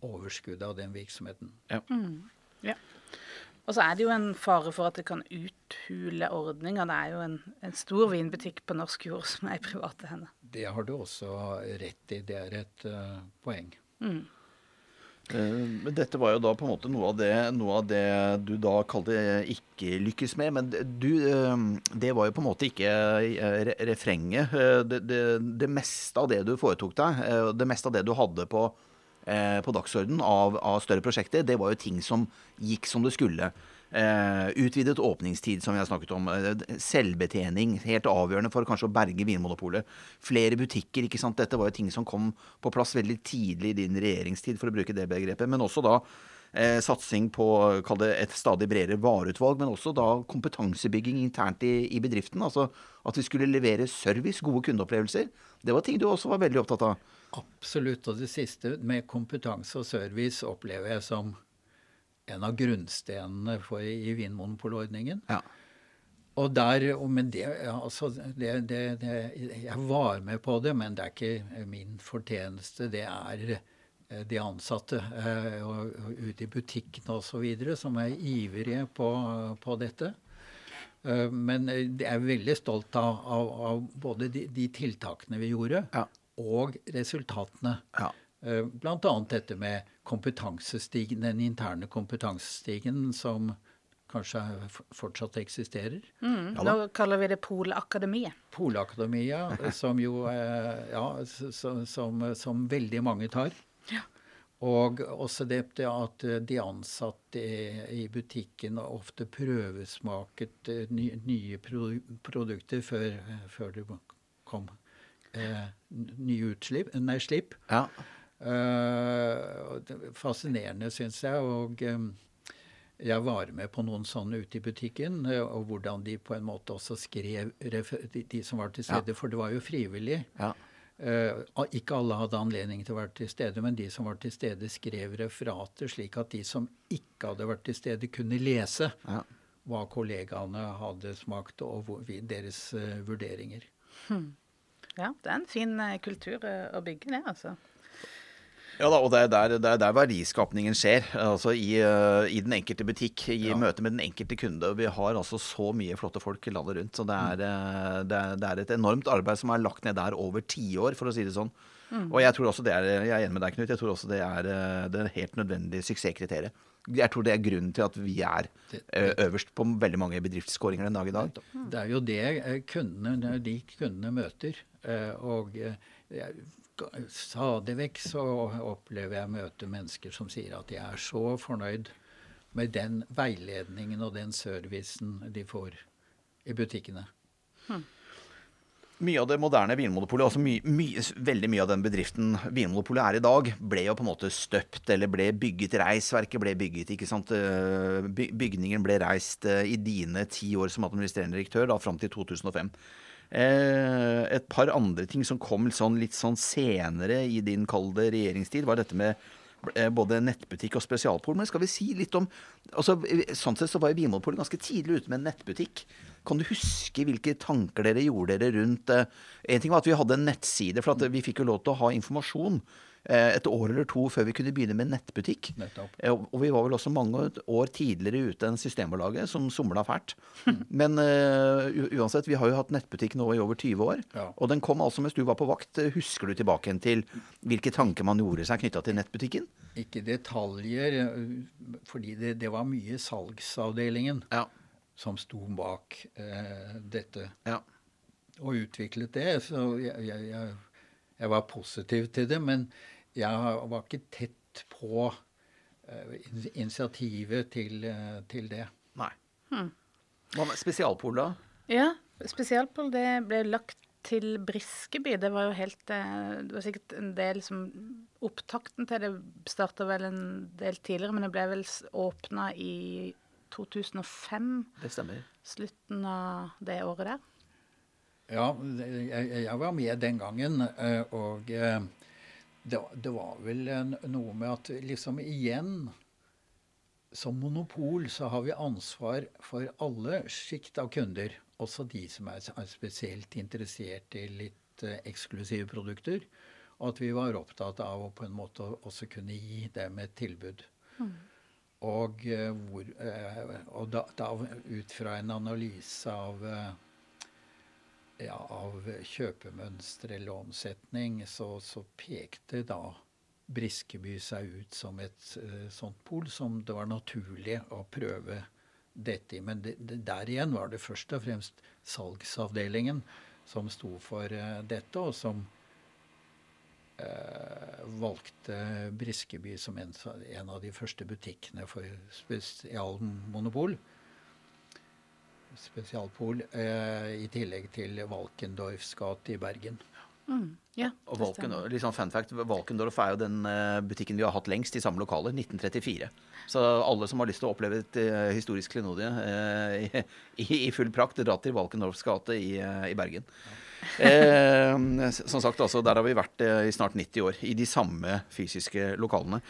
overskuddet av den virksomheten. Ja. Og så er det jo en fare for at det kan uthule ordninger. Det er jo en, en stor vinbutikk på norsk jord som er i private hender. Det har du også rett i. Det er et uh, poeng. Eh, Men dette var jo da på en måte noe av det, noe av det du da kalte ikke lykkes med. Men du, eh, det var jo på en måte ikke eh, re- refrenget. Eh, Det, det, det meste av det du foretok deg, eh, det meste av det du hadde på, eh, på dagsordenen av, av større prosjekter, det var jo ting som gikk som det skulle. Eh, utvidet åpningstid, som vi har snakket om. Eh, selvbetjening, helt avgjørende for kanskje å berge Vinmonopolet. Flere butikker, ikke sant. Dette var jo ting som kom på plass veldig tidlig i din regjeringstid, for å bruke det begrepet. Men også da eh, satsing på kall det et stadig bredere vareutvalg, men også da kompetansebygging internt i, i bedriften. Altså at vi skulle levere service, gode kundeopplevelser. Det var ting du også var veldig opptatt av. Absolutt. Og det siste med kompetanse og service opplever jeg som en av grunnstenene for, i Vinmonopolordningen. Ja. Og der, og men det, altså, det, det, det, Jeg var med på det, men det er ikke min fortjeneste. Det er eh, de ansatte eh, og, og ute i butikkene osv. som er ivrige på, på dette. Eh, Men jeg er veldig stolt av, av, av både de, de tiltakene vi gjorde, Ja. og resultatene. Ja. Eh, annet dette med kompetansestigen, den interne kompetansestigen som kanskje fortsatt eksisterer. Mm. Ja. Nå kaller vi det Polakademiet. Polakademiet, [laughs] som jo eh, Ja, som, som, som veldig mange tar. Og også det det at de ansatte i, i butikken ofte prøvesmaket eh, nye produkter før, før det kom eh, nye utslipp, nei, slipp. Ja. Eh, er fascinerende, syns jeg. Og eh, jeg var med på noen sånne ute i butikken, eh, og hvordan de på en måte også skrev de, som var til stede, for det var jo frivillig. Ja. Eh, ikke alle hadde anledning til å være til stede, men de som var til stede, skrev referater, slik at de som ikke hadde vært til stede, kunne lese Ja. hva kollegaene hadde smakt, og hvor, vi- deres vurderinger. Ja, det er en fin kultur å bygge det, altså. Ja da, og det er der, det er der verdiskapningen skjer. Altså i, uh, i den enkelte butikk, i ja. møte med den enkelte kunde. Vi har altså så mye flotte folk landet rundt. Så det er, uh, det er, det er et enormt arbeid som er lagt ned der over tiår, for å si det sånn. Mm. Og jeg tror også det er jeg er enig med deg, Knut, jeg tror også det er uh, det helt nødvendige suksesskriteriet. Jeg tror det er grunnen til at vi er øverst på veldig mange bedriftsskåringer den dag i dag. Det er jo det kundene, de kundene møter. Og Stadig vekk så opplever jeg møte mennesker som sier at de er så fornøyd med den veiledningen og den servicen de får i butikkene. Hmm. Mye av det moderne Vinmonopolet, altså my, my, veldig mye av den bedriften Vinmonopolet er i dag, ble jo på en måte støpt eller ble bygget. Reisverket ble bygget. ikke sant? Eh, bygningen ble reist eh, i dine ti år som administrerende direktør, da fram til 2005. Eh, et par andre ting som kom sånn, litt sånn senere i din kalde regjeringstid, var dette med eh, både nettbutikk og spesialpol. Men skal vi si litt om altså, Sånn sett så var jo Vinmonopolet ganske tidlig ute med en nettbutikk. Kan du huske hvilke tanker dere gjorde dere rundt eh, En ting var at vi hadde en nettside, for vi fikk jo lov til å ha informasjon. Eh, et år eller to før vi kunne begynne med nettbutikk. Nettopp. Eh, og vi var vel også mange år tidligere ute enn Systembolaget, som somla fælt. Men uh, uansett, vi har jo hatt nettbutikk nå i over 20 år. Ja. Og den kom altså mens du var på vakt. Husker du tilbake igjen til hvilke tanker man gjorde seg knytta til nettbutikken? Ikke detaljer, fordi det, det var mye salgsavdelingen ja. som sto bak uh, dette. Ja. Og utviklet det. Så jeg, jeg, jeg jeg var positiv til det, men jeg var ikke tett på uh, initiativet til, uh, til, det. Nei. Hmm. Hva med spesialpol, da? Ja, spesialpol det ble lagt til Briskeby. Det var jo helt uh, Det var sikkert en del som Opptakten til det starta vel en del tidligere, men det ble vel åpna i 2005. Det stemmer. Slutten av det året der. Ja, jeg, jeg, var med den gangen. Eh, og eh, det, det, var vel noe med at liksom igjen Som monopol så har vi ansvar for alle sjikt av kunder. Også de som er, spesielt interessert i litt eh, eksklusive produkter. Og at vi var opptatt av å på en måte også kunne gi dem et tilbud. Mm. Og, hvor, og da, da, ut fra en analyse av ja, av kjøpemønster eller omsetning, så, så, pekte da Briskeby seg ut som et uh, sånt pol som det var naturlig å prøve dette i. Men det, det, der igjen var det først og fremst salgsavdelingen som sto for uh, dette, og som uh, valgte Briskeby som en, en, av de første butikkene for spesialmonopol spesialpol, eh, i tillegg til Valkendorfs gate i Bergen. Mm, ja, og Valken, litt sånn fun fact, Valkendorf er jo den uh, butikken vi har hatt lengst i samme lokale, 1934. Så alle som har lyst til å oppleve et uh, historisk klenodie uh, i, i, full prakt, dra til Valkendorfs gate i, i Bergen. [laughs] Som sagt, altså, der har vi vært i snart 90 år, i de samme fysiske lokalene.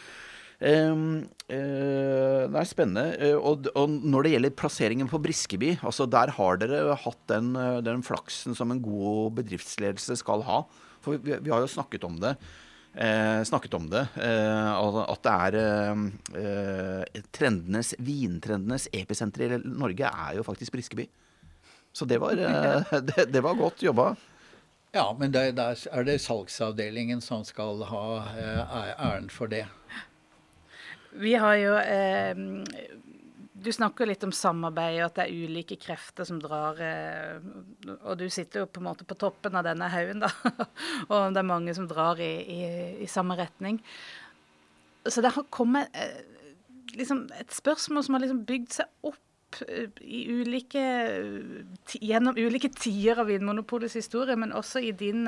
Uh, uh, det er spennende. Uh, og, og, når det gjelder plasseringen på Briskeby, altså der har dere hatt den, eh, den flaksen som en god bedriftsledelse skal ha. For vi, vi har jo snakket om det. snakket om det. at det er trendenes, vintrendenes episenter i Norge er jo faktisk Briskeby. Så det var, [laughs] det, det var godt jobba. Ja, men der, er det salgsavdelingen som skal ha æren for det. Vi har jo eh, Du snakker litt om samarbeid og at det er ulike krefter som drar eh, Og du sitter jo på en måte på toppen av denne haugen, da. [laughs] og det er mange som drar i, i, i samme retning. Så det har kommet eh, liksom et spørsmål som har liksom bygd seg opp eh, ulike, gjennom ulike tider av Vinmonopolets historie, men også i din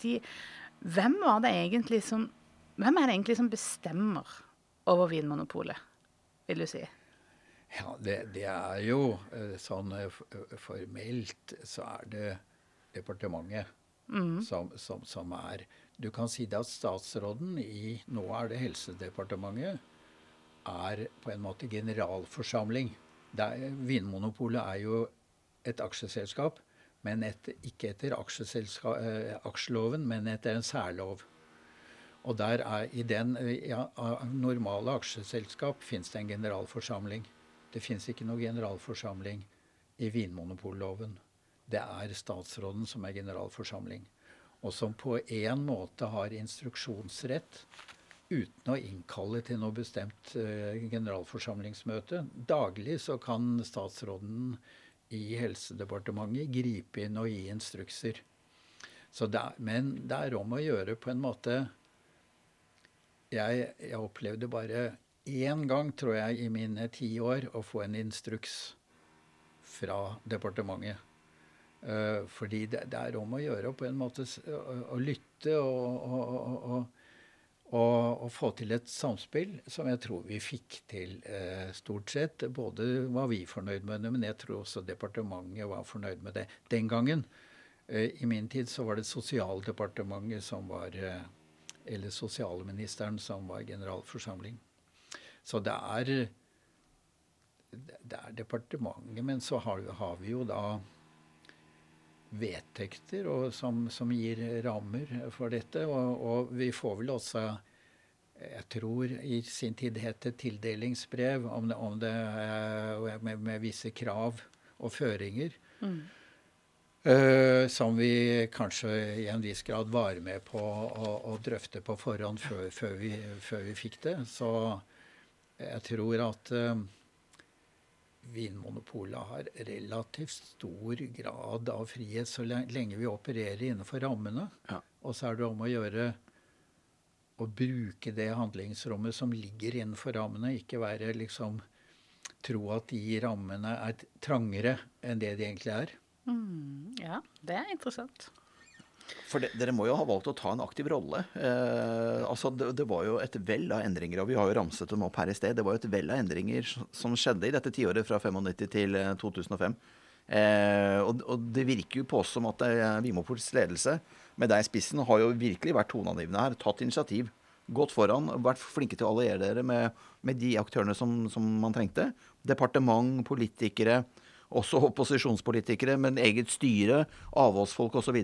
tid. Hvem Hvem er det egentlig som bestemmer over Vinmonopolet, vil du si? Ja, det, det er jo eh, sånn eh, eh, formelt så er det departementet mm. som, som, som, er Du kan si det at statsråden i Nå er det Helsedepartementet. Er på en måte generalforsamling. Er, Vinmonopolet er jo et aksjeselskap, men et, ikke etter aksjeloven, men etter en særlov. Og der er i den ja, normale aksjeselskap fins det en generalforsamling. Det fins ikke noe generalforsamling i vinmonopolloven. Det er statsråden som er generalforsamling. Og som på en måte har instruksjonsrett uten å innkalle til noe bestemt uh, generalforsamlingsmøte. Daglig så kan statsråden i Helsedepartementet gripe inn og gi instrukser. Det er, men det er om å gjøre på en måte Jeg, jeg opplevde bare én gang, tror jeg, i mine ti år å få en instruks fra departementet. Uh, fordi det, det, er om å gjøre på en måte å, å lytte og, og, og, og, få til et samspill som jeg tror vi fikk til uh, stort sett. Både var vi fornøyd med det, men jeg tror også departementet var fornøyd med det den gangen. Uh, I min tid så var det Sosialdepartementet som var Eller sosialministeren som var generalforsamling. Så det er, det er departementet. Men så har, har vi jo da vedtekter og, som, som, gir rammer for dette. Og, og, vi får vel også jeg tror i sin tid het det tildelingsbrev om det, om det med, med, visse krav og føringer. Mm. Uh, som vi kanskje i en viss grad var med på å, å drøfte på forhånd før, før, vi, før, vi, fikk det. Så jeg tror at uh, Vinmonopolet har relativt stor grad av frihet så lenge vi opererer innenfor rammene. Ja. Og så er det om å gjøre å bruke det handlingsrommet som ligger innenfor rammene. Ikke være liksom Tro at de rammene er trangere enn det de egentlig er. Mm, ja, det er interessant. For de, Dere må jo ha valgt å ta en aktiv rolle. Eh, altså det, det, var jo et vell av endringer, og vi har jo ramset dem opp her i sted. Det var jo et vell av endringer som skjedde i dette tiåret fra 95 til 2005. Eh, eh, og, og, det virker jo på oss som at Vimoports ledelse, med deg i spissen, har jo virkelig vært toneangivende her. Tatt initiativ. Gått foran, vært flinke til å alliere dere med, med de aktørene som, som man trengte. Departement, politikere også opposisjonspolitikere, men eget styre, avholdsfolk osv.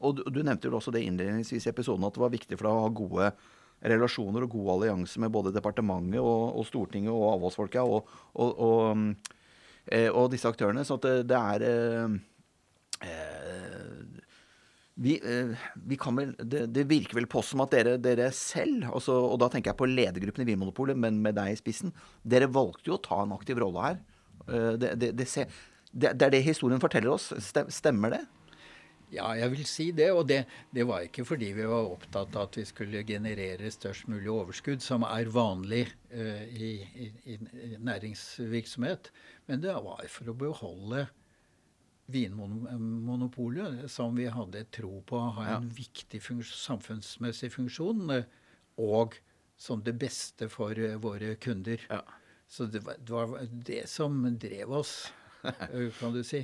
Og du nevnte jo også det innledningsvis i episoden at det var viktig for deg å ha gode relasjoner og god allianse med både departementet og, og Stortinget og avholdsfolka og, og, og, eh, og, disse aktørene. Så det, det, er eh, eh, vi, eh, vi vel, det, det, virker vel på som at dere, dere selv, også, og da tenker jeg på ledergruppen i Vinmonopolet, men med deg i spissen, dere valgte jo å ta en aktiv rolle her. Eh, det, det, det, det, er det historien forteller oss. Stemmer det? Ja, jeg vil si det. Og det, det, var ikke fordi vi var opptatt av at vi skulle generere størst mulig overskudd, som er vanlig uh, i, i, i, næringsvirksomhet. Men det var for å beholde Vinmonopolet, som vi hadde tro på å ha en ja. viktig funks samfunnsmessig funksjon, og som det beste for våre kunder. Ja. Så det var, det var det som drev oss. [laughs] kan du si.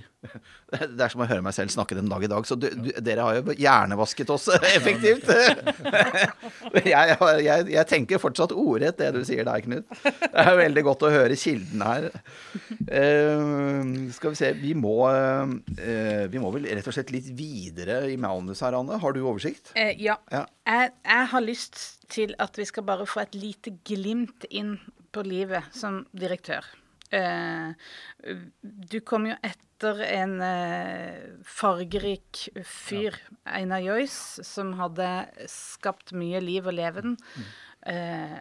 Det er som å høre meg selv snakke den dag i dag. Så du, du, dere har jo hjernevasket oss [laughs] effektivt. [laughs] jeg, jeg, jeg, tenker fortsatt ordrett det du sier der, Knut. Det er veldig godt å høre kilden her. Uh, skal vi se Vi må, uh, vi må vel rett og slett litt videre i manus her, Anne. Har du oversikt? Uh, ja. ja. Jeg, jeg har lyst til at vi skal bare få et lite glimt inn på livet som direktør. Eh, du kom jo etter en eh, fargerik fyr, Einar Joyce, som hadde skapt mye liv og leven. Mm. Eh,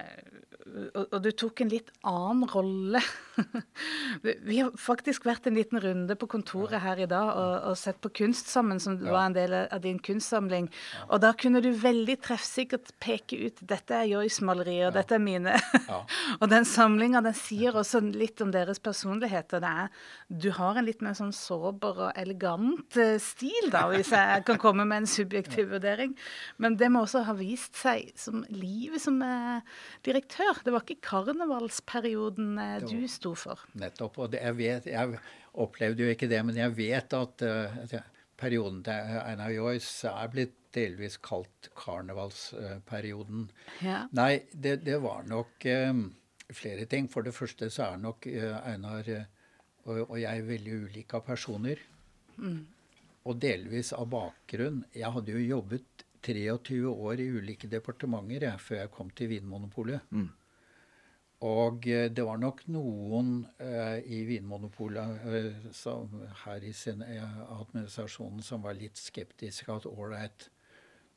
og, og, du tok en litt annen rolle. [laughs] vi har faktisk vært en liten runde på kontoret her i dag og, og sett på kunst sammen, som ja. var en del av din kunstsamling. Ja. Og da kunne du veldig treffsikkert peke ut dette er Joyce-malerier, og ja. dette er mine. [laughs] og den samlinga den sier også litt om deres personligheter. Det er, du har en litt mer sånn sårbar og elegant uh, stil, da, hvis jeg kan komme med en subjektiv [laughs] vurdering. Men det må også ha vist seg som livet som uh, direktør. Det var ikke karnevalsperioden uh, du sto for. Nettopp. Og det, jeg, vet, jeg opplevde jo ikke det, men jeg vet at uh, perioden til Einar Joyce er blitt delvis kalt karnevalsperioden. Ja. Nei, det, det, var nok um, flere ting. For det første så er nok uh, Einar og, og, jeg veldig ulike av personer. Mm. Og delvis av bakgrunn. Jeg hadde jo jobbet 23 år i ulike departementer jeg, før jeg kom til Vinmonopolet. Mm. Og eh, det var nok noen eh, i Vinmonopolet eh, her i sin, eh, administrasjonen som var litt skeptiske. At ålreit,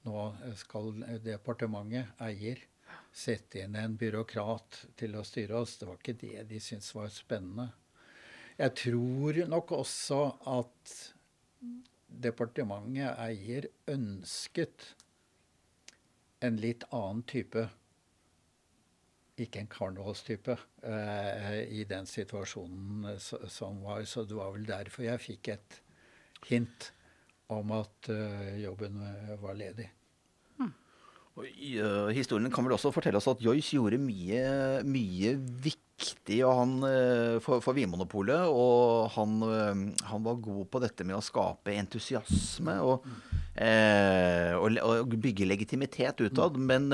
nå skal departementet, eier, sette inn en byråkrat til å styre oss. Det var ikke det de syntes var spennende. Jeg tror nok også at departementet, eier, ønsket en litt annen type ikke en karnevalstype eh, i den situasjonen eh, som var. Så det var vel derfor jeg fikk et hint om at eh, jobben eh, var ledig. Og, uh, historien kan vel også fortelle oss at Joyce gjorde mye, mye viktig han, uh, for, for Vinmonopolet. Og han, uh, han, var god på dette med å skape entusiasme og, og, og bygge legitimitet utad. Men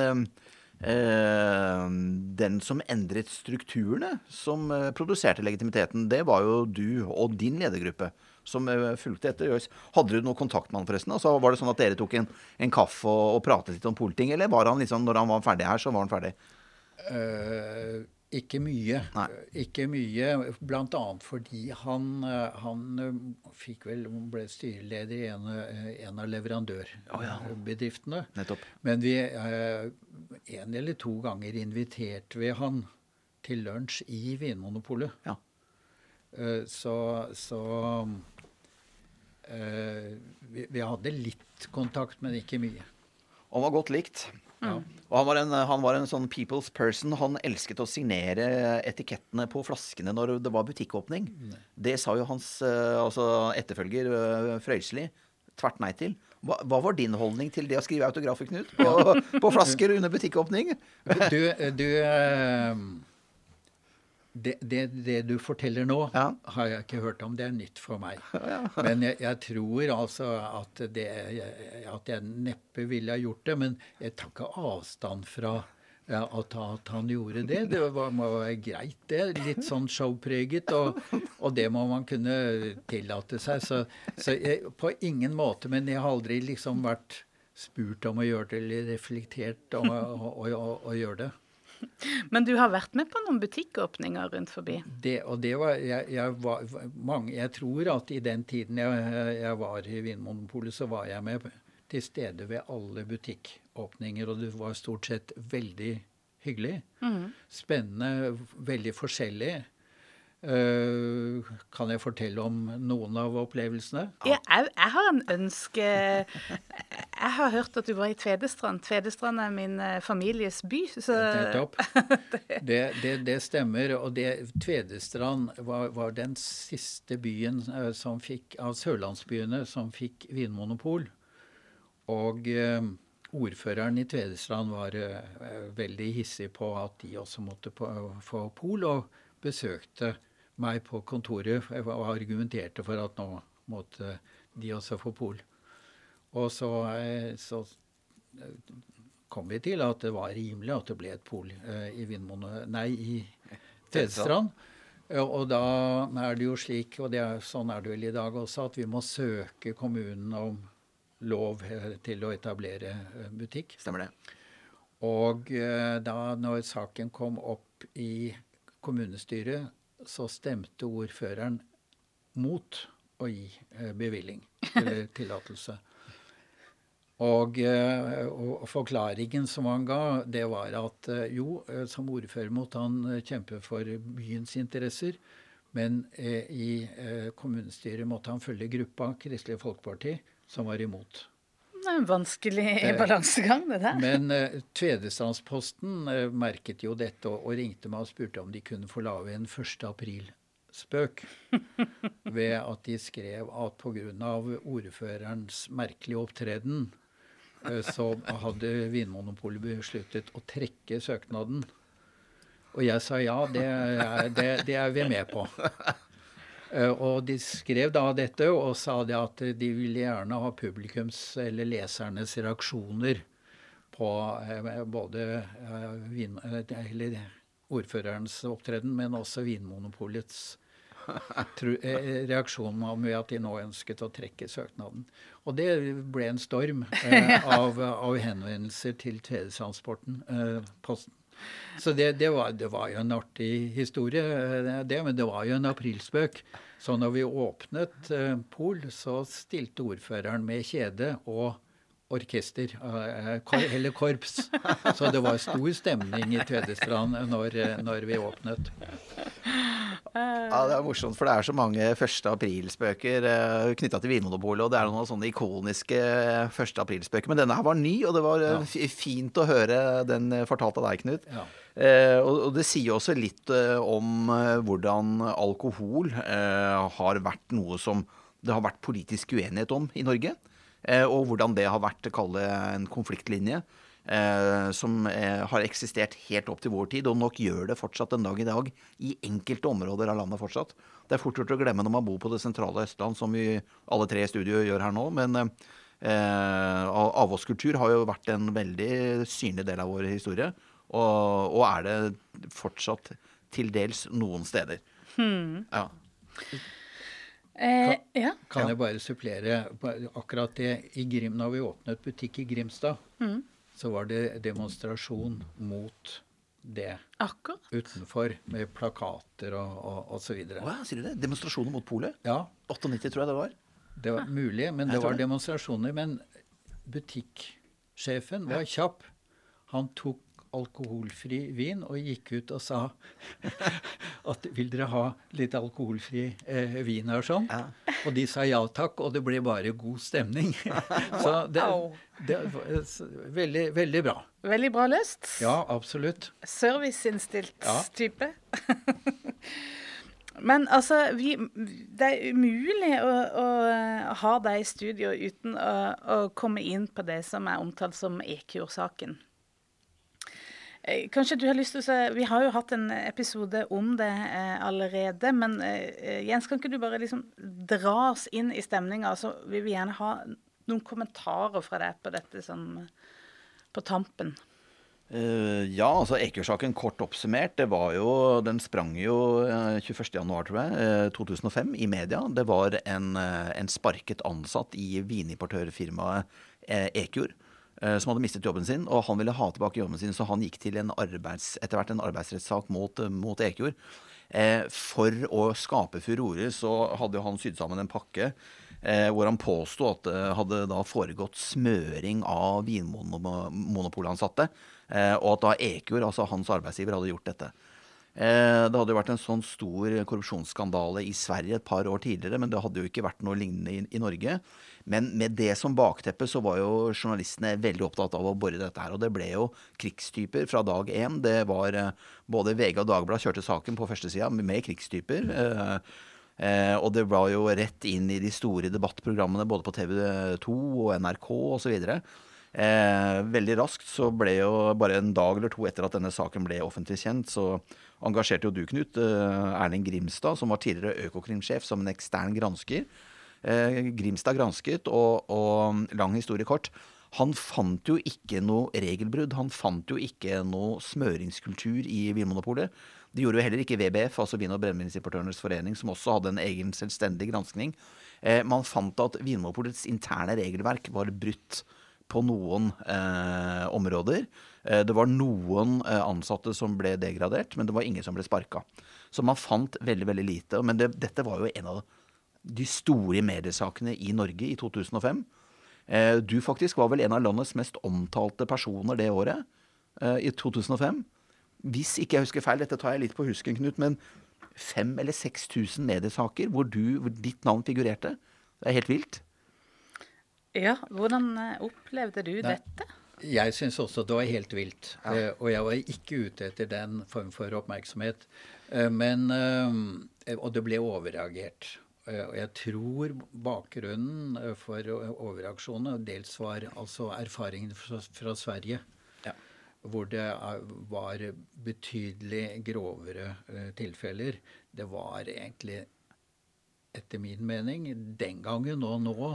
den som endret strukturene, som produserte legitimiteten, det var jo du og din ledergruppe som eh, fulgte etter Joyce. Hadde du noe kontakt med han forresten? Altså, var det sånn at dere tok en, en kaffe og, og, pratet litt om politing, eller var han liksom, når han var ferdig her, så var han ferdig? Uh, ikke mye. Nei. Ikke mye, bl.a. fordi han, eh, han fikk vel, ble styreleder i en, en av leverandørbedriftene. Oh, ja. Men vi, en eller to ganger inviterte vi han til lunsj i Vinmonopolet. Ja. Så, så vi, vi, hadde litt kontakt, men ikke mye. Han var godt likt. Ja. Og han var, en, han var, en, sånn people's person. Han elsket å signere etikettene på flaskene når det var butikkåpning. Mm. Det sa jo hans uh, altså etterfølger uh, Frøysli tvert nei til. Hva, hva, var din holdning til det å skrive autografer, Knut? På, på flasker under butikkåpning? du, du det, det, det, du forteller nå, ja. har jeg ikke hørt om. Det er nytt for meg. [laughs] Ja. Men jeg, jeg, tror altså at, det, at jeg neppe ville ha gjort det. Men jeg tar ikke avstand fra ja, at, at, han gjorde det. Det var, må være greit, det. Litt sånn showpreget. Og, og det må man kunne tillate seg. Så, så jeg, på ingen måte. Men jeg har aldri liksom vært spurt om å gjøre det, eller reflektert om å, å, å, å gjøre det. [laughs] Men du har vært med på noen butikkåpninger rundt forbi? Det, og det var jeg, jeg, var, mange, jeg tror at i den tiden jeg, jeg var i Vinmonopolet, så var jeg med til stede ved alle butikkåpninger. Og det var stort sett veldig hyggelig. Mm. Spennende, veldig forskjellig. Uh, kan jeg fortelle om noen av opplevelsene? Ja, jeg, jeg, har en ønske Jeg har hørt at du var i Tvedestrand. Tvedestrand er min uh, families by. Så... Nettopp. [laughs] Det, det, det, stemmer. Og det, Tvedestrand var, var, den siste byen uh, som fikk, av sørlandsbyene som fikk vinmonopol. Og ordføreren i Tvedestrand var veldig hissig på at de også måtte på, få pol, og besøkte meg på kontoret og argumenterte for at nå måtte de også få pol. Og så, eh, så eh, kom vi til at det var rimelig at det ble et pol eh, i Vindmone, Nei, i Tvedestrand. Og da er det jo slik, og er, sånn er det vel i dag også, at vi må søke kommunen om lov til å etablere butikk. Stemmer det. Og da når saken kom opp i kommunestyret, så stemte ordføreren mot å gi eh, bevilling [laughs] eller tillatelse. Og, eh, og, forklaringen som han ga, det var at eh, jo, som ordfører måtte han kjempe for byens interesser. Men i kommunestyret måtte han følge gruppa Kristelig Folkeparti, som var imot. Det er en vanskelig [laughs] balansegang, det der. Men uh, Tvedestrandsposten uh, merket jo dette og, og, ringte meg og spurte om de kunne få lage en 1. april-spøk. [laughs] ved at de skrev at pga. ordførerens merkelige opptreden uh, så hadde Vinmonopolet besluttet å trekke søknaden. Og jeg sa ja, det, det, det er vi med på. Eh, og de skrev da dette og sa det at de ville gjerne ha publikums eller lesernes reaksjoner på eh, både eh, vin, eller ordførerens opptreden, men også Vinmonopolets [laughs] reaksjon med at de nå ønsket å trekke søknaden. Og det ble en storm [laughs] av, av, henvendelser til tredjetransporten, eh, Posten. Så det, det, var, det, var, jo en artig historie, eh, det, men det var jo en aprilspøk. Så når vi åpnet eh, Pol, så stilte ordføreren med kjede og orkester, eh, eller korps. Så det var stor stemning i Tvedestrand når, når vi åpnet. Ja, Det er morsomt, for det er så mange 1. april-spøker knytta til Vinmonopolet. Og det er noen sånne ikoniske 1. aprilspøker. Men denne her var ny, og det var fint å høre den fortalt av deg, Knut. Ja. Eh, og, det sier også litt om hvordan alkohol har vært noe som det har vært politisk uenighet om i Norge. Eh, og hvordan det har vært kalle en konfliktlinje. Eh, som eh, har eksistert helt opp til vår tid, og nok gjør det fortsatt en dag i dag i enkelte områder av landet fortsatt. Det er fort gjort å glemme når man bor på det sentrale Østland, som vi alle tre i studio gjør her nå. Men eh, avholdskultur har jo vært en veldig synlig del av vår historie, og, og er det fortsatt til dels noen steder. Hmm. Ja. Eh, kan, ja. kan, jeg bare supplere akkurat det? I Grim, når vi åpnet butikk i Grimstad, mm. så var det demonstrasjon mot det Akkurat. utenfor, med plakater og, og, og så videre. Hva, sier du det? Demonstrasjoner mot polet? Ja. 98, tror jeg det var. Det var mulig, men det var demonstrasjoner. Men butikksjefen var kjapp. Han tok alkoholfri vin og gikk ut og sa [laughs] at vil dere ha litt alkoholfri eh, vin her sånn? Ja. Og de sa ja takk, og det ble bare god stemning. [laughs] så det, det var veldig, veldig bra. Veldig bra løst. Ja, absolutt. Serviceinnstilt ja. type. [laughs] Men altså, vi, det er umulig å, å, ha deg i studio uten å, å, komme inn på det som er omtalt som Ekur-saken. Eh, kanskje du har lyst til å se, Vi har jo hatt en episode om det eh, allerede. Men eh, Jens, kan ikke du bare liksom dra inn i stemninga? Så vi vil gjerne ha noen kommentarer fra deg på dette sånn på tampen. Uh, ja, altså Eker-saken kort oppsummert, det var jo Den sprang jo uh, 21.1, tror jeg, uh, 2005 i media. Det var en, en sparket ansatt i vinimportørfirmaet Eh, som hadde mistet jobben sin, og han ville ha tilbake jobben sin, så han gikk til en arbeids, etter hvert en arbeidsrettssak mot, eh, mot Ekjord. Eh, for å skape furore så hadde han sydd sammen en pakke eh, hvor han påsto at det hadde da foregått smøring av vinmonopolansatte, eh, og at da Ekjord, altså hans arbeidsgiver, hadde gjort dette. Eh, det hadde jo vært en sånn stor korrupsjonsskandale i Sverige et par år tidligere, men det hadde jo ikke vært noe lignende i, i Norge. Men med det som bakteppe så var jo journalistene veldig opptatt av å bore dette her. Og det ble jo krigstyper fra dag én. Det var eh, Både VG og Dagbladet kjørte saken på førstesida med krigstyper. Eh, eh, og det var jo rett inn i de store debattprogrammene både på TV 2 og NRK osv. Eh, veldig raskt så ble jo bare en dag eller to etter at denne saken ble offentlig kjent, så engasjerte jo du, Knut, eh, Erling Grimstad, som var tidligere Økokrim-sjef, som en ekstern gransker. Eh, Grimstad gransket, og, og lang historie kort. Han fant jo ikke noe regelbrudd. Han fant jo ikke noe smøringskultur i Vinmonopolet. Det gjorde jo heller ikke VBF, altså Vin- og brennevinsimportørenes forening, som også hadde en egen selvstendig granskning. Eh, man fant at Vinmonopolets interne regelverk var brutt på noen eh, områder. Eh, det var noen eh, ansatte som ble degradert, men det var ingen som ble sparka. Så man fant veldig veldig lite. Men det, dette var jo en av de store mediesakene i Norge i 2005. Eh, du faktisk var vel en av landets mest omtalte personer det året, eh, i 2005. Hvis ikke jeg husker feil, dette tar jeg litt på husken, Knut, men 5000 eller 6000 mediesaker hvor, du, hvor ditt navn figurerte. Det er helt vilt. Ja, hvordan eh, opplevde du Nei, dette? Jeg syns også det var helt vilt. Ja. Uh, og jeg var ikke ute etter den form for oppmerksomhet. Uh, men uh, Og det ble overreagert. Og jeg tror bakgrunnen for overreaksjonene dels var altså erfaringene fra, fra Sverige. Ja. Hvor det var betydelig grovere tilfeller. Det var egentlig, etter min mening, den gangen og nå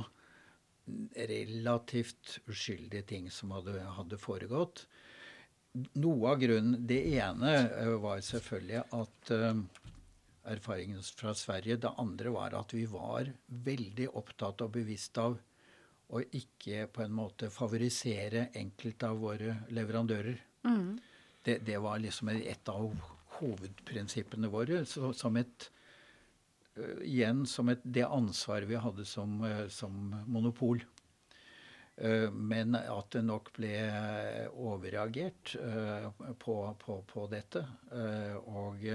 relativt uskyldige ting som hadde, hadde, foregått. Noe av grunnen Det ene eh, var selvfølgelig at uh, erfaringen fra Sverige. Det andre var at vi var veldig opptatt og bevisst av å ikke på en måte favorisere enkelte av våre leverandører. Mm. Det, det, var liksom et av hovedprinsippene våre. Så, som et Igjen som et, det ansvaret vi hadde som, uh, som monopol. Uh, men at det nok ble overreagert på, på, på, dette. og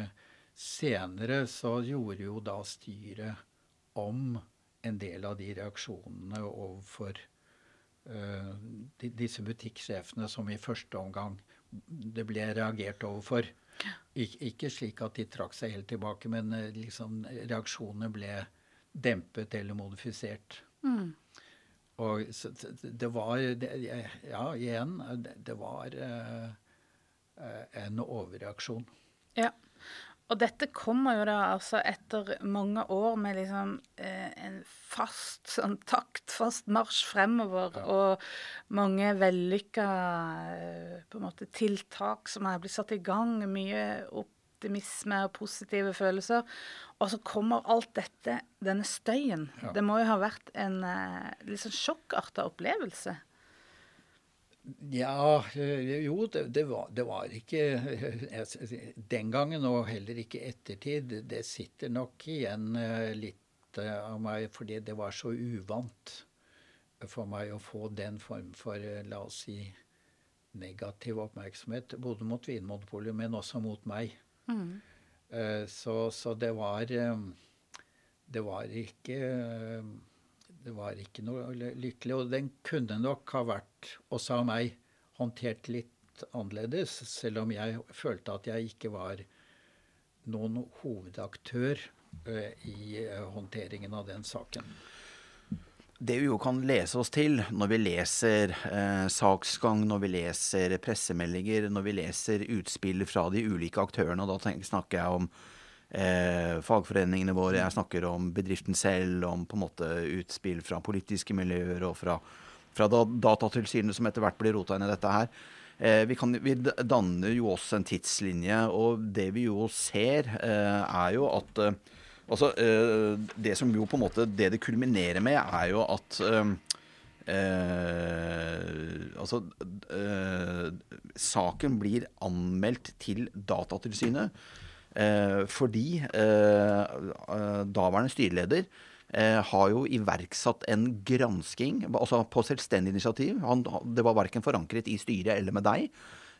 senere så gjorde jo da styret om en del av de reaksjonene overfor disse butikksjefene som i første omgang det ble reagert overfor. Ik ikke slik at de trakk seg helt tilbake, men uh, liksom, reaksjonene ble dempet eller modifisert. Mm. Og så, det var det, Ja, igjen, det, det var uh, en overreaksjon. Ja. Og dette kommer jo da altså etter mange år med liksom eh, en fast sånn takt, fast marsj fremover, ja. og mange vellykka eh, på en måte tiltak som er blitt satt i gang, mye optimisme og positive følelser. Og så kommer alt dette, denne støyen. Ja. Det må jo ha vært en eh, litt sånn sjokkarta opplevelse. Ja, eh, jo, det, det, var, det, var, ikke Den gangen, og heller ikke ettertid. Det sitter nok igjen eh, litt eh, av meg fordi det var så uvant for meg å få den form for, la oss si, negativ oppmerksomhet. Både mot Vinmonopolet, men også mot meg. Mm. Så, så, det var Det var ikke det var ikke noe lykkelig. Og den kunne nok ha vært, også av meg, håndtert litt annerledes, selv om jeg følte at jeg ikke var noen hovedaktør uh, i uh, håndteringen av den saken. Det vi jo kan lese oss til når vi leser eh, saksgang, når vi leser pressemeldinger, når vi leser utspill fra de ulike aktørene, og da tenker, snakker jeg om eh, fagforeningene våre, jeg snakker om bedriften selv, om på en måte utspill fra politiske miljøer og fra, fra Datatilsynet, som etter hvert blir rota inn i dette her. Eh, vi, kan, vi, danner jo også en tidslinje, og det vi jo ser, eh, er jo at eh, Altså, eh, det som jo på en måte Det det kulminerer med, er jo at Eh, altså eh, Saken blir anmeldt til Datatilsynet. Eh, fordi eh, eh, daværende styreleder har jo iverksatt en gransking, altså på selvstendig initiativ. Han, det var verken forankret i styret eller med deg.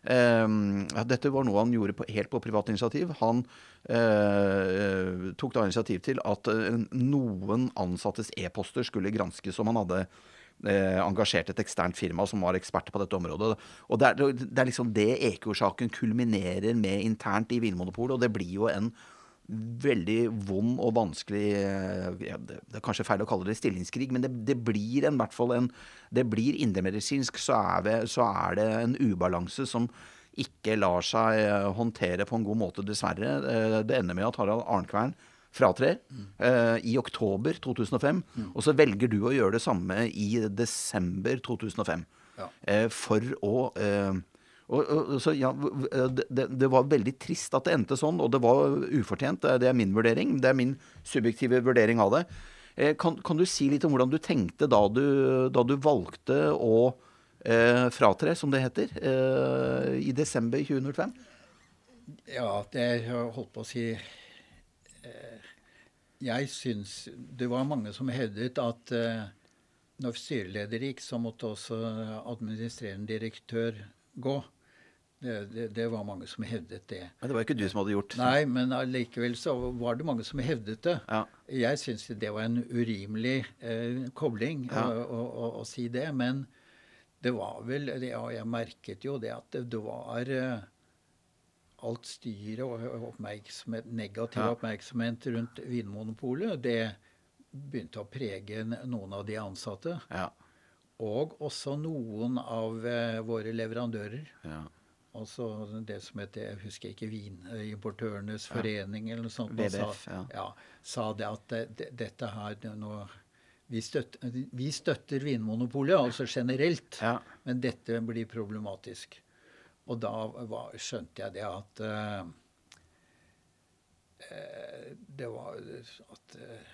Uh, dette var noe han gjorde på, helt på privat initiativ. Han uh, tok da initiativ til at noen ansattes e-poster skulle granskes, som han hadde eh, engasjert et eksternt firma som var eksperter på dette området. Og Det er, det er liksom det Equor-saken kulminerer med internt i Vinmonopolet, og det blir jo en veldig vond og vanskelig eh, ja, det, er kanskje feil å kalle det stillingskrig, men det, det blir en, hvert fall en Det blir indremedisinsk, så, så er det en ubalanse som ikke lar seg eh, håndtere på en god måte, dessverre. Det ender med at Harald Arnkvern fratrer uh, i oktober 2005. Mm. Og så velger du å gjøre det samme i desember 2005. Ja. Uh, for å uh, og, og, så, ja, det, det, var veldig trist at det endte sånn, og det var ufortjent. Det er min vurdering. Det er min subjektive vurdering av det. Kan, kan, du si litt om hvordan du tenkte da du, da du valgte å eh, fratre, som det heter, eh, i desember 2005? Ja, det holdt på å si jeg syns Det var mange som hevdet at uh, når styreleder gikk, så måtte også administrerende direktør gå. Det, det, det, var mange som hevdet det. Men det var ikke du som hadde gjort Nei, men allikevel så var det mange som hevdet det. Ja. Jeg syns det var en urimelig eh, kobling ja. å, å, å, si det. Men det var vel Ja, jeg merket jo det at det, det var eh, alt styret og oppmerksomhet, negativ ja. oppmerksomhet rundt Vinmonopolet, det begynte å prege noen av de ansatte. Ja. Og også noen av eh, våre leverandører. Ja. Altså det som heter Jeg husker ikke Vinimportørenes forening eller noe sånt. VDF, sa, ja. sa det at det, det, dette her nå, vi, støtter, vi støtter Vinmonopolet, altså generelt, men dette blir problematisk. Og da var, skjønte jeg det at uh, det var at uh,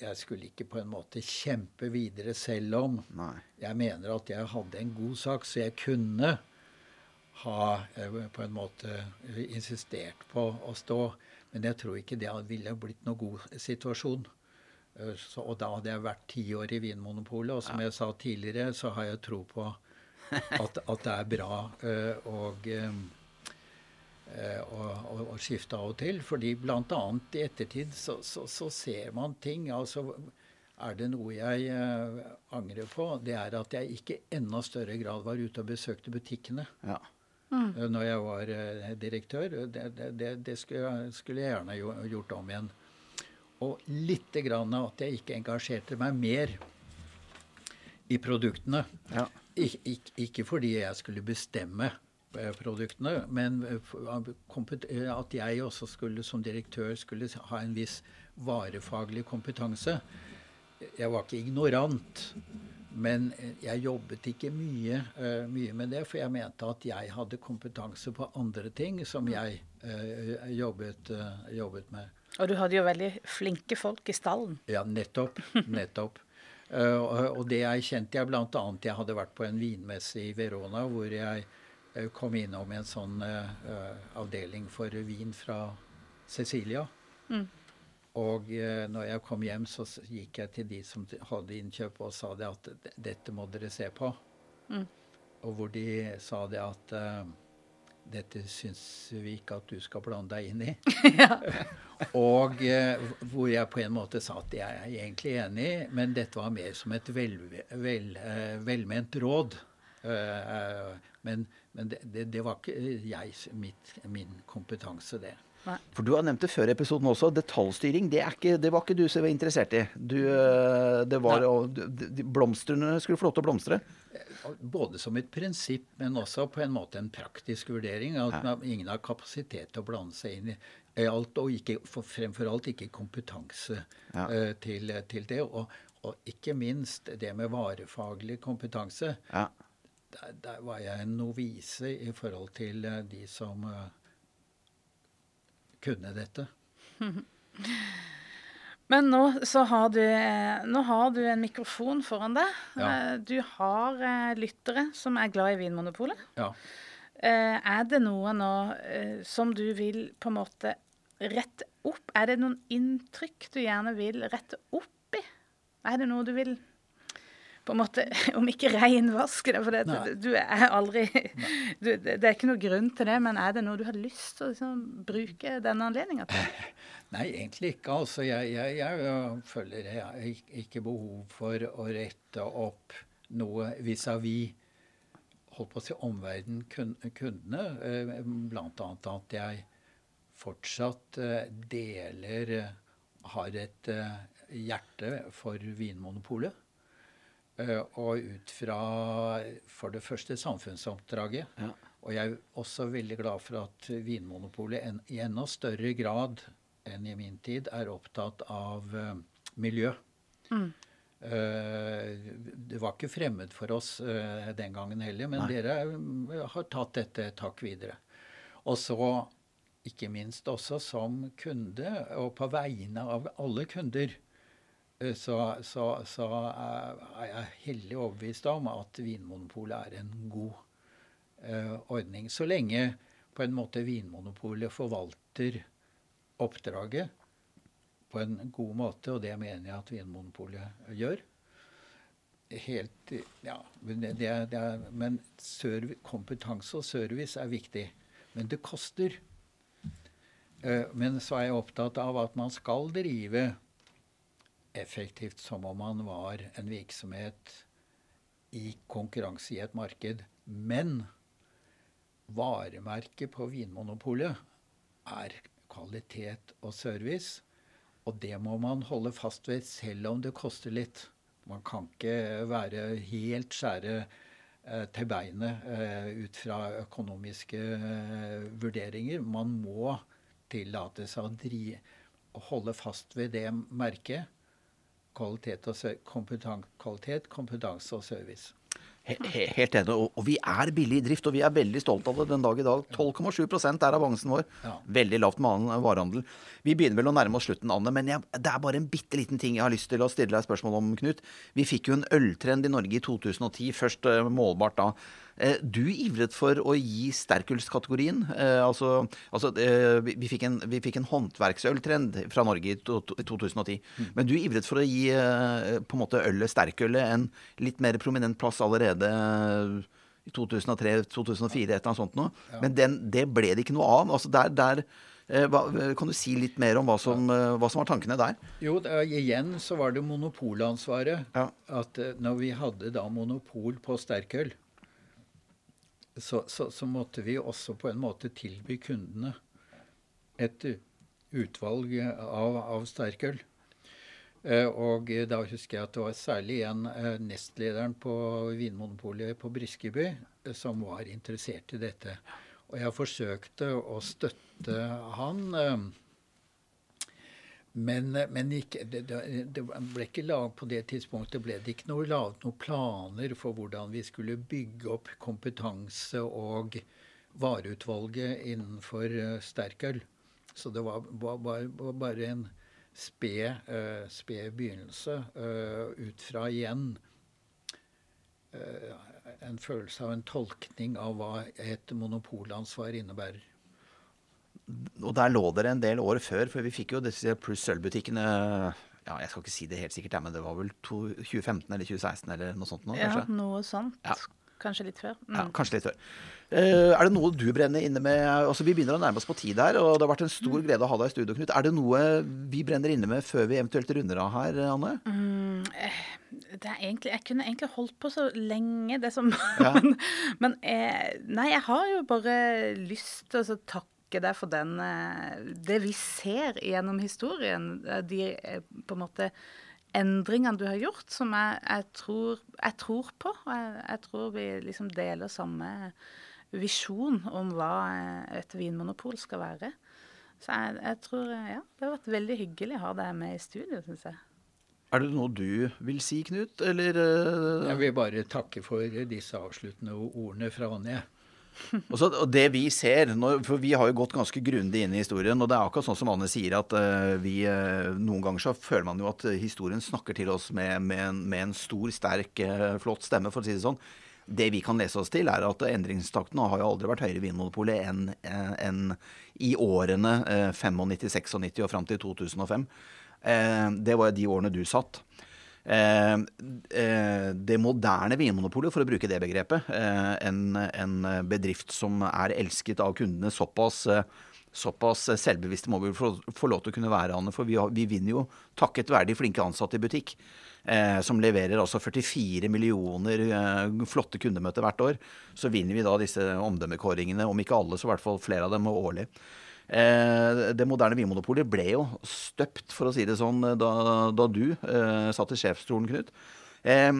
jeg skulle ikke på en måte kjempe videre selv om Nei. jeg mener at jeg hadde en god sak, så jeg kunne ha uh, på en måte insistert på å stå. Men jeg tror ikke det ville blitt noen god situasjon. Så, og da hadde jeg vært ti år i Vinmonopolet, og som jeg sa tidligere, så har jeg tro på [laughs] at, at det er bra eh, og eh, å, å, å skifte av og til. Fordi bl.a. i ettertid så, så, så ser man ting. altså er det noe jeg eh, angrer på, det er at jeg ikke i enda større grad var ute og besøkte butikkene Ja. Mm. når jeg var direktør. Det, det, det, det skulle, jeg, gjerne gjort om igjen. Og lite grann at jeg ikke engasjerte meg mer i produktene. Ja. Ik, ik, ikke fordi jeg skulle bestemme eh, produktene, men eh, eh, at jeg også skulle som direktør skulle ha en viss varefaglig kompetanse. Jeg var ikke ignorant, men jeg jobbet ikke mye, mye med det, for jeg mente at jeg hadde kompetanse på andre ting som jeg jobbet, jobbet med. Og du hadde jo veldig flinke folk i stallen. Ja, nettopp. Nettopp. Eh, og, det jeg kjente jeg bl.a. Jeg hadde vært på en vinmesse i Verona hvor jeg eh, kom innom en sånn eh, avdeling for vin fra Cecilia. Og eh, når jeg kom hjem, så gikk jeg til de som hadde innkjøp og sa det at dette må dere se på. Og hvor de sa det at eh, dette syns vi ikke at du skal blande deg inn i. [laughs] [laughs] Og eh, hvor jeg på en måte sa at jeg er egentlig enig, men dette var mer som et vel, vel, eh, velment råd. Eh, eh, men men det, det, det var ikke jeg, mitt, min kompetanse, det. For du har nevnt det før i episoden også. Detaljstyring, det, er ikke, det var ikke du som var interessert i. Du, eh, det var, og, de- de- blomstene skulle få lov til å blomstre. Både som et prinsipp, men også på en måte en praktisk vurdering. At Ja. ingen har kapasitet til å blande seg inn i alt, og ikke, for, fremfor alt ikke kompetanse Ja. uh, til, til det. Og, og ikke minst det med varefaglig kompetanse. Ja. Der, der var jeg en novise i forhold til uh, de som uh, kunne dette. [laughs] Men nå så har du, eh, nå har du en mikrofon foran deg. Ja. Eh, Du har eh, lyttere som er glad i Vinmonopolet. Ja. Er det noe nå som du vil på en måte rette opp? Er det noen inntrykk du gjerne vil rette opp i? Er det noe du vil på en måte, [laughs] Om ikke reinvaske det, for det, Nei. du er aldri [laughs] du, Det er ikke noe grunn til det, men er det noe du har lyst til å liksom, bruke denne anledninga til? [laughs] Nei, egentlig ikke. Altså, jeg, jeg, jeg, føler jeg har ikke behov for å rette opp noe vis-à-vis holdt på å si omverden, kundene. Bl.a. Blant annet at jeg fortsatt eh, deler eh, Har et eh, hjerte for Vinmonopolet. Eh, Og ut fra for det første samfunnsoppdraget. Ja. Og jeg er også veldig glad for at Vinmonopolet en, i enda større grad enn i min tid er opptatt av uh, miljø. Eh, det var ikke fremmed for oss uh, den gangen heller, men Nei. dere har tatt dette et hakk videre. Og så ikke minst også som kunde, og på vegne av alle kunder, så, så, så er er jeg hellig overbevist om at Vinmonopolet er en god eh, ordning. Så lenge på en måte Vinmonopolet forvalter oppdraget på en god måte, og det mener jeg at Vinmonopolet gjør. Helt, ja, det, det er, men serv- kompetanse og service er viktig. Men det koster. Eh, Men så er jeg opptatt av at man skal drive effektivt som om man var en virksomhet i konkurranse i et marked. Men varemerket på Vinmonopolet er kvalitet og service. Og det må man holde fast ved selv om det koster litt. Man kan ikke være helt skjære eh, til beinet eh, ut fra økonomiske eh, vurderinger. Man må tillate seg å holde fast ved det merket. Kvalitet, og kompetan kvalitet, kompetanse og service. Helt enig. Og, vi er billig i drift, og vi er veldig stolte av det den dag i dag. 12,7 er avansen vår. Veldig lavt med varehandel. Vi begynner vel å nærme oss slutten, Anne, men jeg, det er bare en bitte liten ting jeg har lyst til å stille deg spørsmål om, Knut. Vi fikk jo en øltrend i Norge i 2010, først uh, målbart da. Uh, du ivret for å gi sterkølskategorien. Uh, altså, altså vi, vi, fikk en, vi, fikk en, håndverksøltrend fra Norge i, 2010. Mm. Men du ivret for å gi på en måte ølet, sterkølet, en litt mer prominent plass allerede i 2003-2004, et eller annet sånt noe. Ja. Men den, det ble det ikke noe av. Altså der, der eh, hva, kan du si litt mer om hva som. Eh, hva som var tankene der? Jo, da, igjen så var det monopolansvaret. Ja. At når vi hadde da monopol på sterkøl, så, så, så, måtte vi også på en måte tilby kundene et utvalg av, av sterkøl. Eh, og da husker jeg at det var særlig en eh, nestlederen på Vinmonopolet på Briskeby eh, som var interessert i dette. Og jeg forsøkte å støtte han. Men, men ikke, det, det, ble ikke lag, på det tidspunktet ble det ikke noe laget noen planer for hvordan vi skulle bygge opp kompetanse og vareutvalget innenfor sterkøl. Så det var, var, var bare en sped, uh, sped begynnelse uh, ut fra igjen uh, en følelse av en tolkning av hva et monopolansvar innebærer. Og der lå dere en del år før, for vi fikk jo disse pluss sølvbutikkene ja, Jeg skal ikke si det helt sikkert, men det var vel 2015 eller 2016 eller noe sånt? Nå, ja, noe sånt. Ja. Kanskje litt før. Mm. Ja, kanskje litt før. Uh, er det noe du brenner inne med? Altså, Vi begynner å nærme oss på tid her, og det har vært en stor mm. glede å ha deg i studio, Knut. Er det noe vi brenner inne med før vi eventuelt runder av her, Anne? Mm, eh, det er egentlig, Jeg kunne egentlig holdt på så lenge, det som ja. [laughs] Men, men eh, nei, jeg har jo bare lyst til å takke deg for den Det vi ser gjennom historien. De på en måte endringene du har gjort, som jeg, jeg, tror, jeg tror, på. Jeg, jeg, tror vi liksom deler samme visjon om hva et vinmonopol skal være. Så jeg, tror ja, det har vært veldig hyggelig å ha deg med i studio, syns jeg. Er det noe du vil si, Knut, eller? Jeg vil bare takke for disse avsluttende ordene fra Anja. [laughs] Og, så, og, det vi ser, når, for vi har jo gått ganske grundig inn i historien, og det er akkurat sånn som Anne sier, at uh, vi uh, Noen ganger så føler man jo at historien snakker til oss med, med, en, med en, stor, sterk, uh, flott stemme, for å si det sånn. Det vi kan lese oss til, er at endringstakten har jo aldri vært høyere i Vinmonopolet enn en i årene 95-96 og fram til 2005. det var jo de årene du satt. Eh, eh, det moderne Vinmonopolet, for å bruke det begrepet, eh, en, en, bedrift som er elsket av kundene såpass, såpass selvbevisste må vi få, lov til å kunne være, Anne. For vi, har, vi vinner jo takket være de flinke ansatte i butikk. Eh, som leverer altså 44 millioner eh, flotte kundemøter hvert år. Så vinner vi da disse omdømmekåringene, om ikke alle, så i hvert fall flere av dem årlig. Eh, det moderne vinmonopolet ble jo støpt, for å si det sånn, da, da du eh, satt i sjefsstolen, Knut. Eh,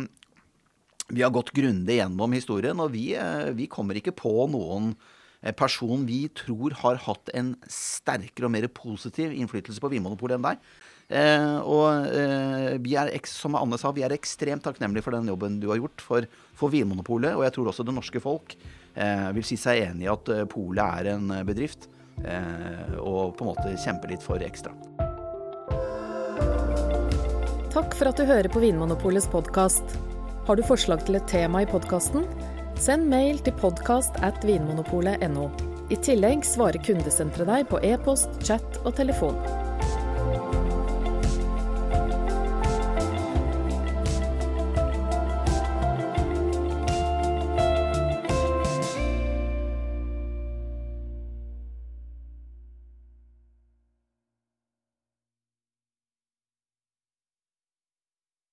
vi har gått grundig gjennom historien, og vi, eh, vi, kommer ikke på noen eh, person vi tror har hatt en sterkere og mer positiv innflytelse på Vinmonopolet enn deg. Eh, og eh, vi er, som Anne sa, vi er ekstremt takknemlige for den jobben du har gjort for, for Vinmonopolet. Og jeg tror også det norske folk eh, vil si seg enig i at polet er en bedrift Eh, og på en måte kjempe litt for ekstra. Takk for at du hører på Vinmonopolets podkast. Har du forslag til et tema i podkasten? Send mail til podkast at vinmonopolet.no. I tillegg svarer kundesenteret deg på e-post, chat og telefon.